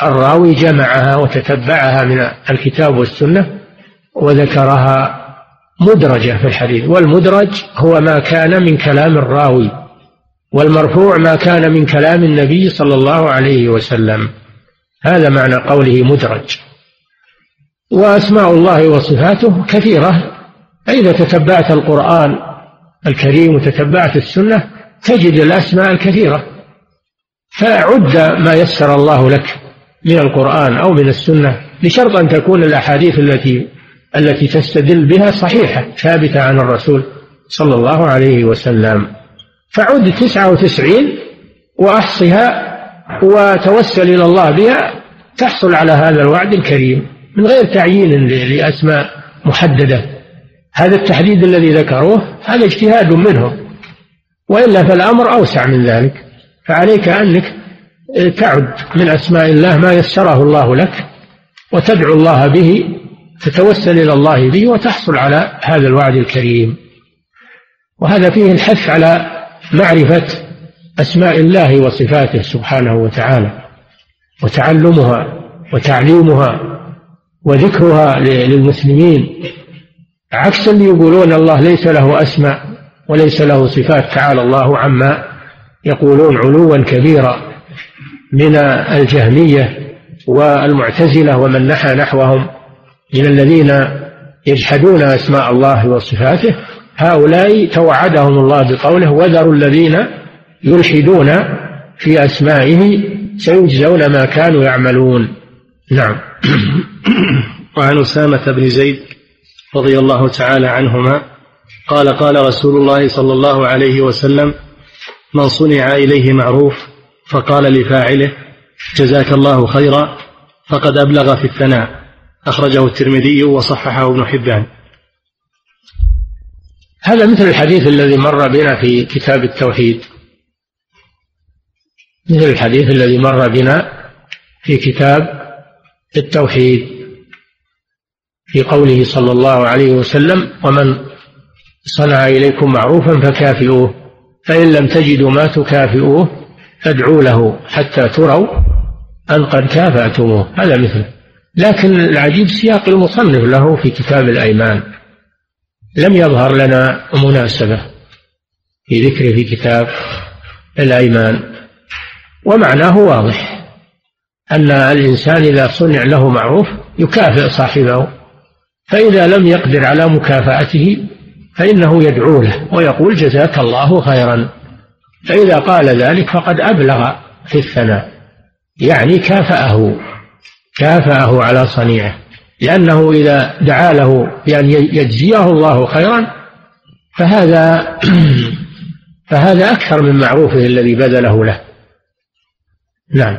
الراوي جمعها وتتبعها من الكتاب والسنة وذكرها مدرجة في الحديث والمدرج هو ما كان من كلام الراوي والمرفوع ما كان من كلام النبي صلى الله عليه وسلم. هذا معنى قوله مدرج. وأسماء الله وصفاته كثيرة. فإذا تتبعت القرآن الكريم وتتبعت السنة تجد الأسماء الكثيرة. فعد ما يسر الله لك. من القرآن أو من السنة بشرط أن تكون الأحاديث التي التي تستدل بها صحيحة ثابتة عن الرسول صلى الله عليه وسلم. فعد تسعة وتسعين وأحصها وتوسل إلى الله بها تحصل على هذا الوعد الكريم من غير تعيين لأسماء محددة. هذا التحديد الذي ذكروه هذا اجتهاد منهم. وإلا فالأمر أوسع من ذلك. فعليك أنك تعد من أسماء الله ما يسره الله لك وتدعو الله به تتوسل إلى الله به وتحصل على هذا الوعد الكريم. وهذا فيه الحث على معرفة أسماء الله وصفاته سبحانه وتعالى وتعلمها وتعليمها وذكرها للمسلمين. عكس اللي يقولون الله ليس له أسماء وليس له صفات تعالى الله عما يقولون علوا كبيرا. من الجهمية والمعتزلة ومن نحى نحوهم من الذين يجحدون أسماء الله وصفاته هؤلاء توعدهم الله بقوله وذروا الذين يلحدون في أسمائه سيجزون ما كانوا يعملون. نعم. وعن أسامة بن زيد رضي الله تعالى عنهما قال قال رسول الله صلى الله عليه وسلم من صنع إليه معروف فقال لفاعله جزاك الله خيرا فقد أبلغ في الثناء. أخرجه الترمذي وصححه ابن حبان. هذا مثل الحديث الذي مر بنا في كتاب التوحيد. مثل الحديث الذي مر بنا في كتاب التوحيد في قوله صلى الله عليه وسلم ومن صنع إليكم معروفا فكافئوه فإن لم تجدوا ما تكافئوه فادعوا له حتى تروا أن قد كافأتموه هذا مثله لكن العجيب سياق المصنف له في كتاب الأيمان. لم يظهر لنا مناسبة في ذكره في كتاب الأيمان. ومعناه واضح أن الإنسان إذا صنع له معروف يكافئ صاحبه فإذا لم يقدر على مكافأته فإنه يدعو له ويقول جزاك الله خيرا. فإذا قال ذلك فقد أبلغ في الثناء يعني كافأه كافأه على صنيعه لأنه إذا دعا له بأن يجزيه الله خيرا فهذا فهذا أكثر من معروفه الذي بذله له. نعم.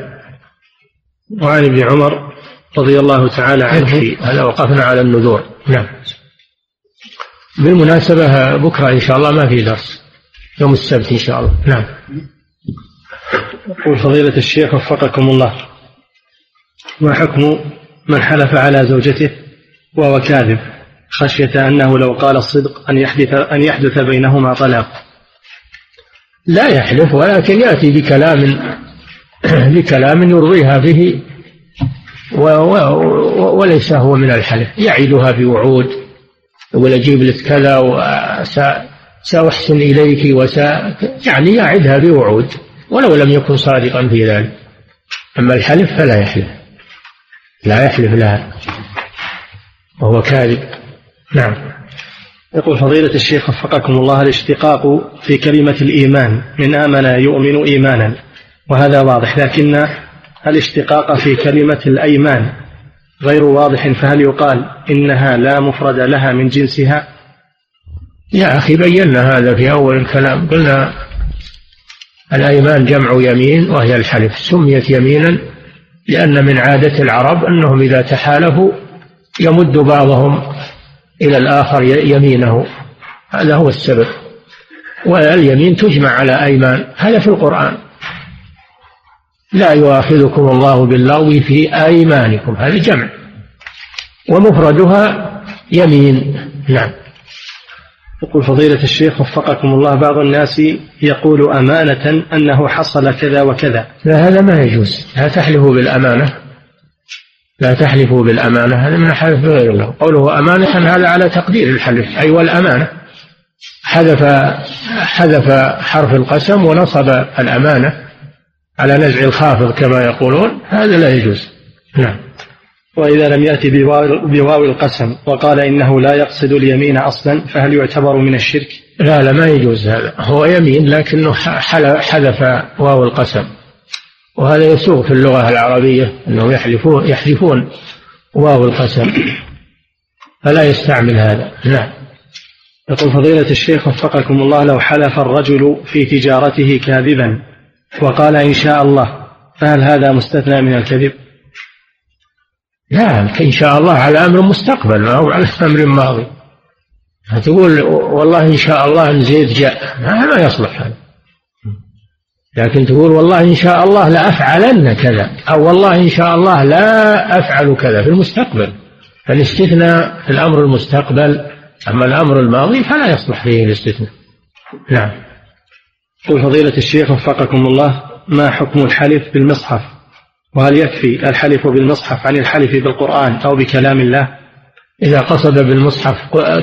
وعن ابن عمر رضي الله تعالى عنه هذا وقفنا على النذور. نعم. بالمناسبة بكرة إن شاء الله ما في درس. يوم السبت إن شاء الله. نعم. يقول فضيلة الشيخ وفقكم الله. ما حكم من حلف على زوجته وهو كاذب خشية أنه لو قال الصدق أن يحدث أن يحدث بينهما طلاق؟ لا يحلف ولكن يأتي بكلام بكلام يرضيها به وليس هو من الحلف. يعدها بوعود يقول أجيب لك كذا وسأحسن إليك وسا يعني يعدها بوعود ولو لم يكن صادقا في ذلك. أما الحلف فلا يحلف. لا يحلف لها وهو كاذب. نعم. يقول فضيلة الشيخ وفقكم الله الاشتقاق في كلمة الإيمان من آمن يؤمن إيمانا وهذا واضح. لكن الاشتقاق في كلمة الأيمان غير واضح فهل يقال إنها لا مفرد لها من جنسها؟ يا أخي بينا هذا في أول الكلام. قلنا الأيمان جمع يمين وهي الحلف سميت يمينا لأن من عادة العرب أنهم إذا تحالفوا يمد بعضهم إلى الآخر يمينه. هذا هو السبب. واليمين تجمع على أيمان. هذا في القرآن. لا يؤاخذكم الله باللغو في أيمانكم. هذا جمع. ومفردها يمين. نعم. يقول فضيلة الشيخ وفقكم الله بعض الناس يقول أمانة أنه حصل كذا وكذا. لا هذا ما يجوز. لا تحلفوا بالأمانة. لا تحلفوا بالأمانة. هذا من حلف بغير الله. قوله أمانة هذا على تقدير الحلف. أي والأمانة. حذف حذف حرف القسم ونصب الأمانة على نزع الخافض كما يقولون. هذا لا يجوز. نعم. وإذا لم يأتي بواو القسم وقال إنه لا يقصد اليمين أصلا فهل يعتبر من الشرك؟ لا لا ما يجوز هذا. هو يمين لكنه حذف واو القسم. وهذا يسوغ في اللغة العربية أنهم يحلفون يحذفون واو القسم. فلا يستعمل هذا. نعم. يقول فضيلة الشيخ وفقكم الله لو حلف الرجل في تجارته كاذبا وقال إن شاء الله فهل هذا مستثنى من الكذب؟ لا إن شاء الله على أمر مستقبل ما هو على أمر ماضي. تقول والله إن شاء الله إن زيد جاء. ما يصلح هذا. لكن تقول والله إن شاء الله لأفعلن كذا أو والله إن شاء الله لا أفعل كذا في المستقبل. فالاستثناء في الأمر المستقبل أما الأمر الماضي فلا يصلح فيه الاستثناء. نعم. قل فضيلة الشيخ وفقكم الله ما حكم الحلف بالمصحف؟ وهل يكفي الحلف بالمصحف عن الحلف بالقرآن أو بكلام الله؟ إذا قصد بالمصحف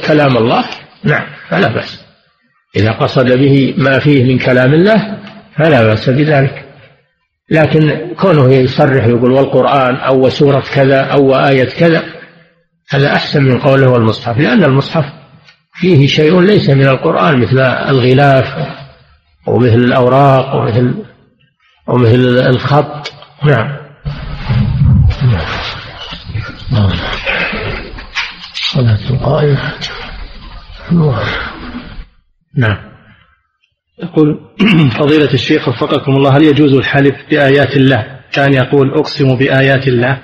كلام الله نعم فلا بأس. إذا قصد به ما فيه من كلام الله فلا بأس بذلك. لكن كونه يصرح يقول والقرآن أو سورة كذا أو آية كذا هذا أحسن من قوله والمصحف لأن المصحف فيه شيء ليس من القرآن مثل الغلاف ومثل الأوراق ومثل ومثل الخط. نعم. صلاة القائمة نعم. يقول فضيلة الشيخ وفقكم الله هل يجوز الحلف بآيات الله؟ كان يقول أقسم بآيات الله.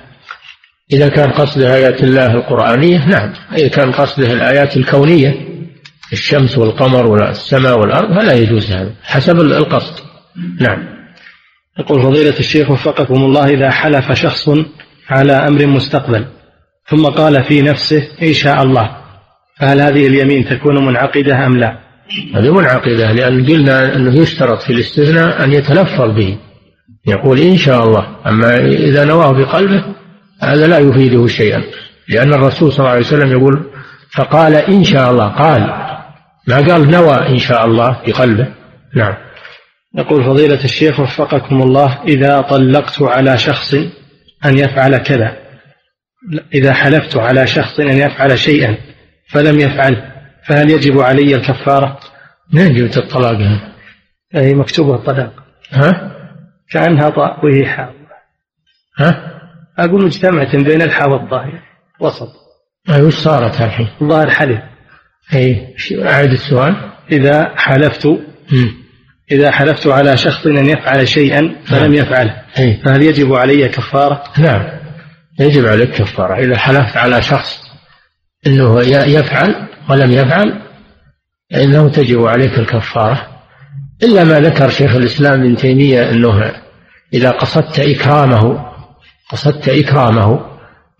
إذا كان قصده آيات الله القرآنية نعم. إذا كان قصده الآيات الكونية الشمس والقمر والسماء والأرض فلا يجوز هذا حسب القصد. نعم. يقول فضيلة الشيخ وفقكم الله إذا حلف شخص على أمر مستقبل ثم قال في نفسه إن شاء الله فهل هذه اليمين تكون منعقدة أم لا؟ هذه منعقدة لأن قلنا أنه يشترط في الاستثناء أن يتلفظ به. يقول إن شاء الله أما إذا نواه بقلبه هذا لا يفيده شيئا. لأن الرسول صلى الله عليه وسلم يقول فقال إن شاء الله قال ما قال نوى إن شاء الله بقلبه نعم. يقول فضيلة الشيخ وفقكم الله إذا طلقت على شخص أن يفعل كذا إذا حلفت على شخص أن يفعل شيئا فلم يفعل فهل يجب علي الكفارة؟ ما جبت الطلاق هذا؟ أي مكتوبة الطلاق ها؟ كأنها طاء وهي حاء ها؟ أقول مجتمعة بين الحاء والظاهر وسط أي وش صارت الحين؟ الظاهر حلف أي أعد السؤال إذا حلفت إذا حلفت على شخص أن يفعل شيئا فلم نعم. يفعله أي. فهل يجب علي كفارة؟ نعم يجب عليك كفارة. إذا حلفت على شخص أنه يفعل ولم يفعل فإنه تجب عليك الكفارة. إلا ما ذكر شيخ الإسلام ابن تيمية أنه إذا قصدت إكرامه قصدت إكرامه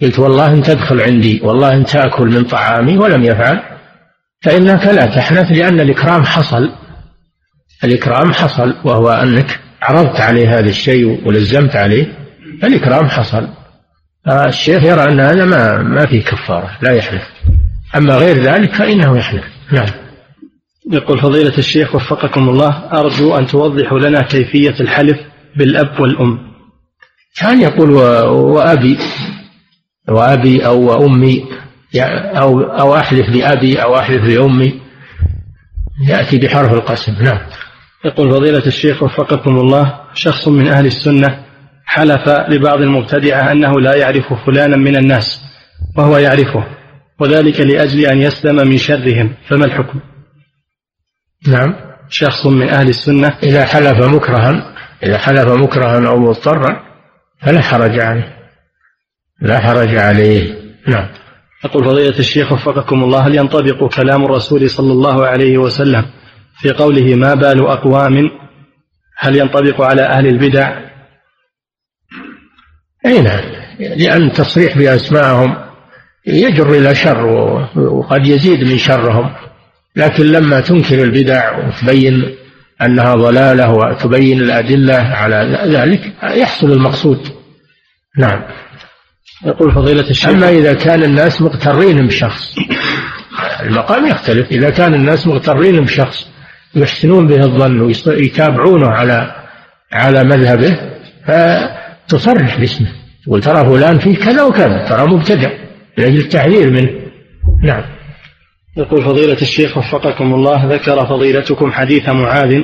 قلت والله أن تدخل عندي والله أن تأكل من طعامي ولم يفعل فإنك لا تحنث لأن الإكرام حصل. الإكرام حصل وهو أنك عرضت عليه هذا الشيء ولزمت عليه الإكرام حصل. الشيخ يرى أن هذا ما ما فيه كفارة لا يحلف. أما غير ذلك فإنه يحلف. نعم. يقول فضيلة الشيخ وفقكم الله أرجو أن توضحوا لنا كيفية الحلف بالأب والأم. كان يقول وأبي وأبي أو أمي أو أو أحلف بأبي أو أحلف بأمي يأتي بحرف القسم. نعم. يقول فضيلة الشيخ وفقكم الله شخص من أهل السنة حلف لبعض المبتدعة أنه لا يعرف فلانا من الناس وهو يعرفه وذلك لأجل أن يسلم من شرهم فما الحكم؟ نعم. شخص من أهل السنة. إذا حلف مكرها إذا حلف مكرها أو مضطرا فلا حرج عليه. لا حرج عليه. نعم. يقول فضيلة الشيخ وفقكم الله هل ينطبق كلام الرسول صلى الله عليه وسلم في قوله ما بال أقوام؟ هل ينطبق على أهل البدع؟ أي نعم. لأن التصريح بأسمائهم يجر إلى شر وقد يزيد من شرهم. لكن لما تنكر البدع وتبين أنها ضلالة وتبين الأدلة على ذلك يحصل المقصود. نعم. يقول فضيلة الشيخ أما إذا كان الناس مغترين بشخص المقام يختلف. إذا كان الناس مغترين بشخص يحسنون به الظن ويتابعونه على على مذهبه فتصرح باسمه. تقول ترى فلان فيه كذا وكذا ترى مبتدع لأجل التحذير منه. نعم. يقول فضيلة الشيخ وفقكم الله ذكر فضيلتكم حديث معاذ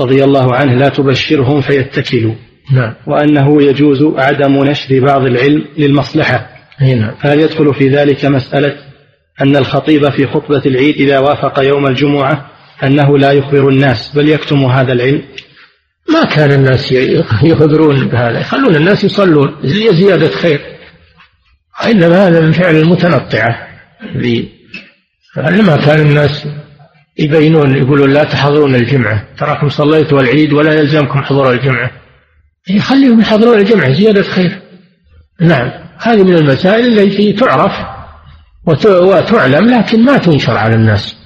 رضي الله عنه لا تبشرهم فيتكلوا. نعم. وأنه يجوز عدم نشر بعض العلم للمصلحة. نعم. فهل يدخل في ذلك مسألة أن الخطيب في خطبة العيد إذا وافق يوم الجمعة أنه لا يخبر الناس بل يكتم هذا العلم؟ ما كان الناس يخبرون بهذا. يخلون الناس يصلون. زيادة خير. إنما هذا من فعل المتنطعة. لما كان الناس يبينون. يقولون لا تحضرون الجمعة. تراكم صليتوا العيد ولا يلزمكم حضور الجمعة. يخليهم يحضرون الجمعة. زيادة خير. نعم. هذه من المسائل التي تعرف وتعلم لكن ما تنشر على الناس.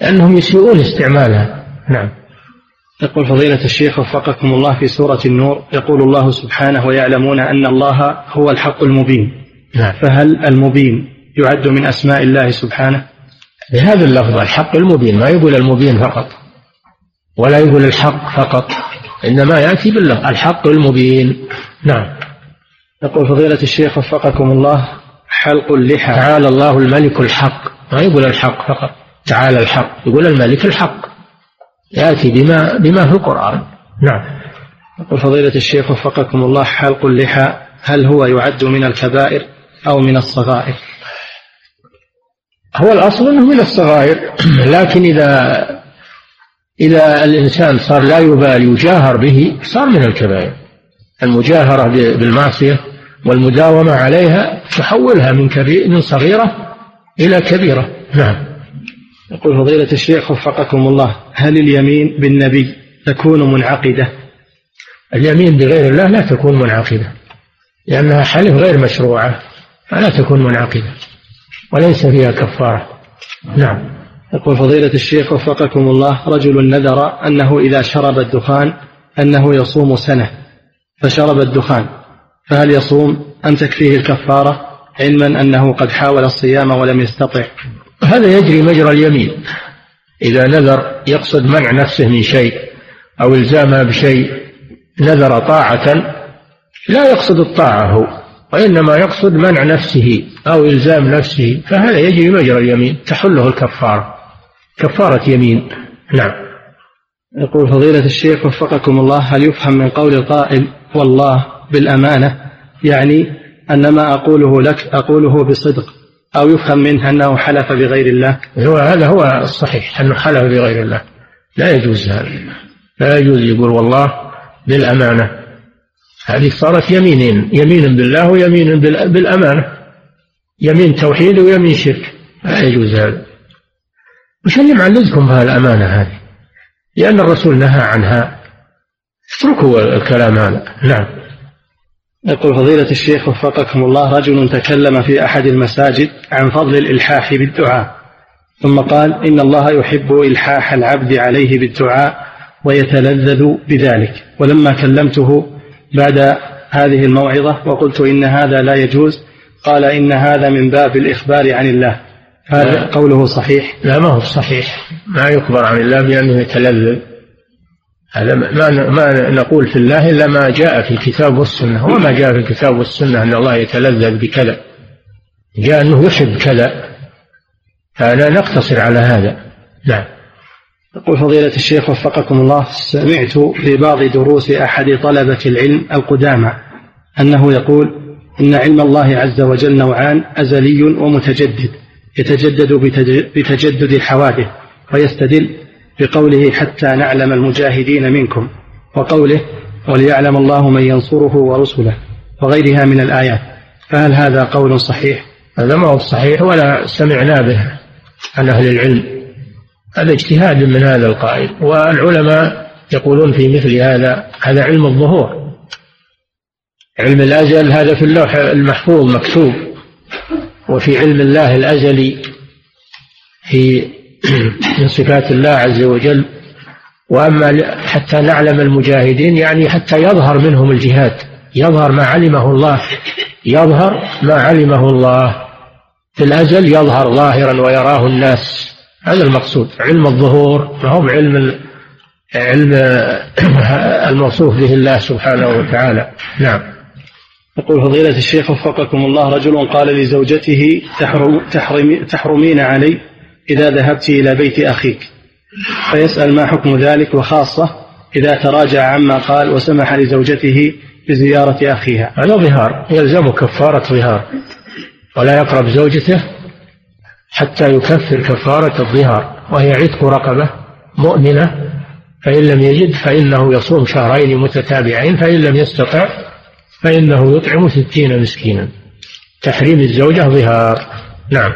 لأنهم يسيئون استعمالها. نعم. يقول فضيلة الشيخ وفقكم الله في سورة النور يقول الله سبحانه ويعلمون أن الله هو الحق المبين. نعم. فهل المبين يعد من أسماء الله سبحانه؟ بهذا اللفظ الحق المبين. ما يقول المبين فقط ولا يقول الحق فقط إنما يأتي باللفظ الحق المبين. نعم. يقول فضيلة الشيخ وفقكم الله حلق اللحى. تعالى الله الملك الحق. ما يقول الحق فقط تعالى الحق يقول الملك الحق. يأتي بما بما في القرآن. نعم. يقول فضيلة الشيخ وفقكم الله حلق اللحى هل هو يعد من الكبائر أو من الصغائر؟ هو الأصل أنه من الصغائر لكن إذا إذا الإنسان صار لا يبالي يجاهر به صار من الكبائر. المجاهرة بالمعصية والمداومة عليها تحولها من كبير من صغيرة إلى كبيرة. نعم. يقول فضيلة الشيخ وفقكم الله هل اليمين بالنبي تكون منعقدة؟ اليمين بغير الله لا تكون منعقدة لأنها حلف غير مشروعة فلا تكون منعقدة وليس فيها كفارة. نعم. يقول فضيلة الشيخ وفقكم الله رجل نذر أنه إذا شرب الدخان أنه يصوم سنة فشرب الدخان فهل يصوم؟ أم تكفيه الكفارة؟ علما أنه قد حاول الصيام ولم يستطع. هذا يجري مجرى اليمين. إذا نذر يقصد منع نفسه من شيء أو إلزامها بشيء نذر طاعة لا يقصد الطاعة هو وإنما يقصد منع نفسه أو إلزام نفسه فهذا يجري مجرى اليمين تحله الكفارة. كفارة يمين. نعم. يقول فضيلة الشيخ وفقكم الله هل يفهم من قول القائل والله بالأمانة؟ يعني أن ما أقوله لك أقوله بصدق. أو يفهم منه أنه حلف بغير الله؟ هو هذا هو الصحيح أنه حلف بغير الله. لا يجوز هذا. لا يجوز يقول والله بالأمانة. هذه صارت يمينين يمين بالله ويمين بالأمانة. يمين توحيد ويمين شرك. لا يجوز هذا. وش اللي معلزكم بها الأمانة هذه. لأن الرسول نهى عنها. اتركوا الكلام هذا. نعم. يقول فضيلة الشيخ وفقكم الله رجل تكلم في أحد المساجد عن فضل الإلحاح بالدعاء ثم قال إن الله يحب إلحاح العبد عليه بالدعاء ويتلذذ بذلك. ولما كلمته بعد هذه الموعظة وقلت إن هذا لا يجوز قال إن هذا من باب الإخبار عن الله. هذا قوله صحيح؟ لا ما هو صحيح. ما يخبر عن الله بأنه يتلذذ. هذا ما ما نقول في الله إلا ما جاء في الكتاب والسنة. وما جاء في الكتاب والسنة أن الله يتلذذ بكذا. جاء أنه يحب كذا. فلا نقتصر على هذا. نعم. يقول فضيلة الشيخ وفقكم الله سمعت في بعض دروس أحد طلبة العلم القدامى أنه يقول إن علم الله عز وجل نوعان أزلي ومتجدد يتجدد بتجدد الحوادث ويستدل بقوله حتى نعلم المجاهدين منكم وقوله وليعلم الله من ينصره ورسله وغيرها من الآيات. فهل هذا قول صحيح؟ هذا ما هو صحيح ولا سمعنا به عن أهل العلم. هذا اجتهاد من هذا القائل والعلماء يقولون في مثل هذا هذا علم الظهور. علم الأجل هذا في اللوح المحفوظ مكتوب. وفي علم الله الأزلي في من صفات الله عز وجل. وأما حتى نعلم المجاهدين يعني حتى يظهر منهم الجهاد يظهر ما علمه الله يظهر ما علمه الله. في الأزل يظهر ظاهرا ويراه الناس. هذا المقصود علم الظهور. ما هو علم علم الموصوف به الله سبحانه وتعالى. نعم. يقول فضيلة الشيخ وفقكم الله رجل قال لزوجته تحرم تحرم تحرمين علي. إذا ذهبت إلى بيت أخيك. فيسأل ما حكم ذلك وخاصة إذا تراجع عما قال وسمح لزوجته بزيارة أخيها. هذا ظهار يلزم كفارة ظهار ولا يقرب زوجته حتى يكفر كفارة الظهار وهي عتق رقبة مؤمنة فإن لم يجد فإنه يصوم شهرين متتابعين فإن لم يستطع فإنه يطعم ستين مسكينا. تحريم الزوجة ظهار. نعم.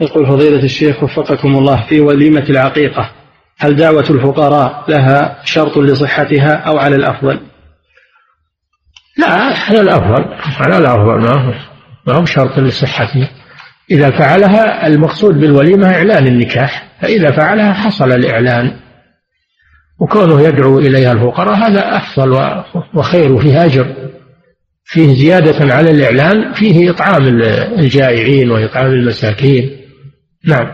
يقول فضيلة الشيخ وفقكم الله في وليمة العقيقة هل دعوة الفقراء لها شرط لصحتها أو على الأفضل؟ لا على الأفضل على الأفضل ما هو ما هو شرط لصحتها إذا فعلها المقصود بالوليمة إعلان النكاح فإذا فعلها حصل الإعلان. وكونه يدعو إليها الفقراء هذا أفضل وخير وفيه أجر. فيه زيادة على الإعلان فيه إطعام الجائعين وإطعام المساكين. نعم.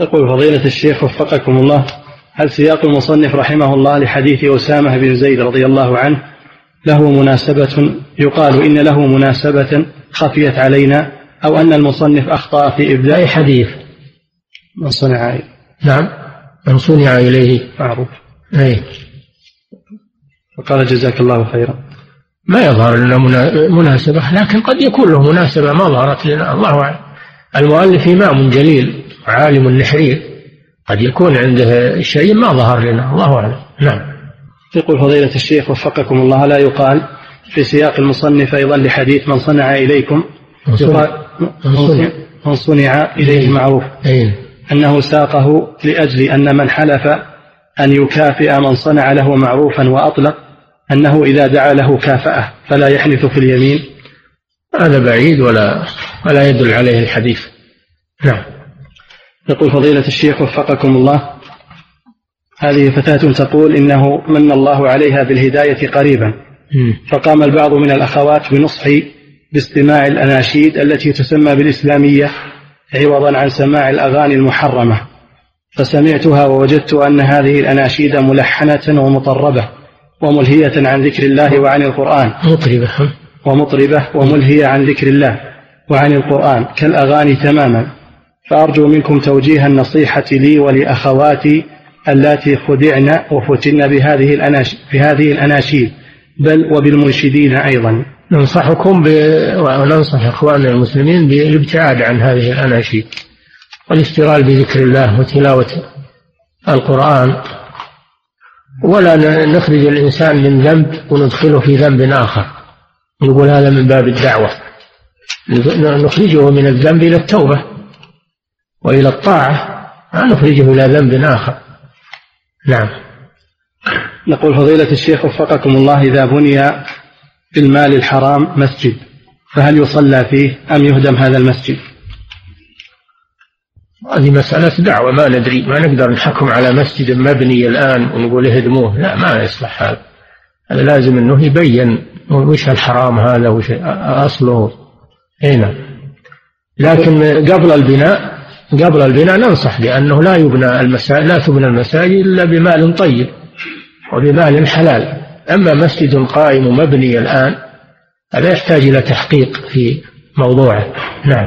يقول فضيلة الشيخ وفقكم الله هل سياق المصنف رحمه الله لحديث أسامة بن زيد رضي الله عنه له مناسبة يقال إن له مناسبة خفيت علينا أو أن المصنف أخطأ في إبداء أي حديث؟ من صنع؟ نعم. من صنع إليه. معروف. أي وقال جزاك الله خيرا. ما يظهر لنا مناسبة لكن قد يكون له مناسبة ما ظهرت لنا. الله أعلم. المؤلف إمام جليل عالم نحرير قد يكون عنده شيء ما ظهر لنا الله أعلم. نعم. يقول فضيلة الشيخ وفقكم الله لا يقال في سياق المصنف أيضا لحديث من صنع إليكم؟ من صنع. إليه معروف. أنه ساقه لأجل أن من حلف أن يكافئ من صنع له معروفا وأطلق أنه إذا دعا له كافأه فلا يحنث في اليمين. هذا بعيد ولا ولا يدل عليه الحديث. نعم. يقول فضيلة الشيخ وفقكم الله. هذه فتاة تقول إنه من الله عليها بالهداية قريبا. فقام البعض من الأخوات بنصحي باستماع الأناشيد التي تسمى بالإسلامية عوضا عن سماع الأغاني المحرمة. فسمعتها ووجدت أن هذه الأناشيد ملحنة ومطربة وملهية عن ذكر الله وعن القرآن. مطربة ومطربة وملهية عن ذكر الله وعن القرآن كالأغاني تماما. فأرجو منكم توجيه النصيحة لي ولأخواتي اللاتي خدعن وفتن بهذه الأناشيد, بهذه الأناشيد بل وبالمنشدين أيضا. ننصحكم ب... وننصح إخواننا المسلمين بالابتعاد عن هذه الأناشيد والاشتغال بذكر الله وتلاوة القرآن. ولا نخرج الإنسان من ذنب وندخله في ذنب آخر. نقول هذا من باب الدعوة. نخرجه من الذنب إلى التوبة وإلى الطاعة ما نخرجه إلى ذنب آخر. نعم. نقول فضيلة الشيخ وفقكم الله إذا بني في المال الحرام مسجد فهل يصلى فيه أم يهدم هذا المسجد؟ هذه مسألة دعوة ما ندري ما نقدر نحكم على مسجد مبني الآن ونقول اهدموه. لا ما يصلح هذا. هذا لازم أنه يبين وش الحرام هذا وش أصله؟ هنا لكن قبل البناء قبل البناء ننصح بأنه لا يبنى المساجد لا تبنى المساجد إلا بمال طيب وبمال حلال. أما مسجد قائم ومبني الآن هذا يحتاج إلى تحقيق في موضوعه. نعم.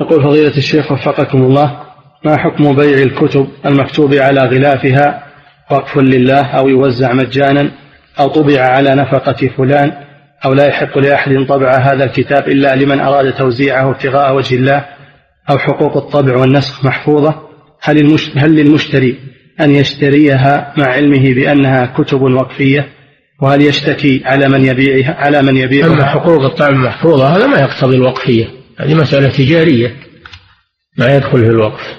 يقول فضيلة الشيخ وفقكم الله ما حكم بيع الكتب المكتوب على غلافها؟ وقف لله أو يوزع مجانا؟ أو طبع على نفقة فلان أو لا يحق لأحد طبع هذا الكتاب إلا لمن أراد توزيعه ابتغاء وجه الله أو حقوق الطبع والنسخ محفوظة هل, هل للمشتري أن يشتريها مع علمه بأنها كتب وقفية؟ وهل يشتكي على من يبيعها على من يبيعها؟ أما حقوق الطبع المحفوظة هذا ما يقتضي الوقفية هذه مسألة تجارية ما يدخل في الوقف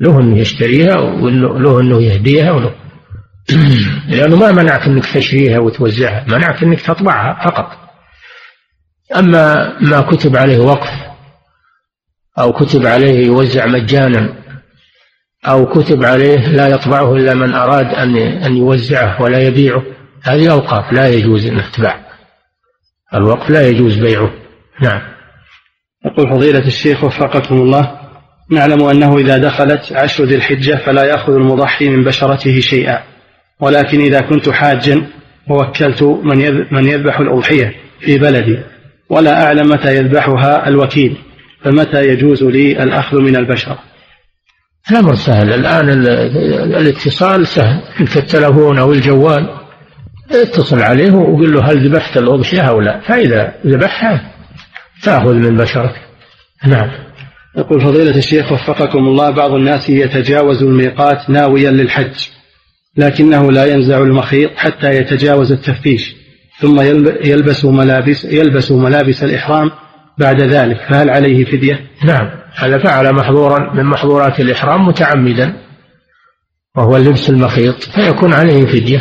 له أنه يشتريها وله أنه يهديها وله لأنه ما منعك أنك تشريها وتوزعها منعك أنك تطبعها فقط. أما ما كتب عليه وقف أو كتب عليه يوزع مجانا أو كتب عليه لا يطبعه إلا من أراد أن أن يوزعه ولا يبيعه هذه أوقاف لا يجوز أن تباع الوقف لا يجوز بيعه. نعم. يقول فضيلة الشيخ وفقكم الله نعلم أنه إذا دخلت عشر ذي الحجة فلا يأخذ المضحي من بشرته شيئا. ولكن إذا كنت حاجا ووكلت من من يذبح الأضحية في بلدي ولا أعلم متى يذبحها الوكيل فمتى يجوز لي الأخذ من البشرة الأمر سهل. الآن الاتصال سهل. في التلفون أو الجوال اتصل عليه وقل له هل ذبحت الأضحية أو لا. فإذا ذبحها تأخذ من بشرك. نعم. يقول فضيلة الشيخ وفقكم الله بعض الناس يتجاوز الميقات ناويا للحج. لكنه لا ينزع المخيط حتى يتجاوز التفتيش ثم يلبس ملابس يلبس ملابس الإحرام بعد ذلك. فهل عليه فدية؟ نعم. هذا فعل محظورا من محظورات الإحرام متعمدا وهو لبس المخيط فيكون عليه فدية.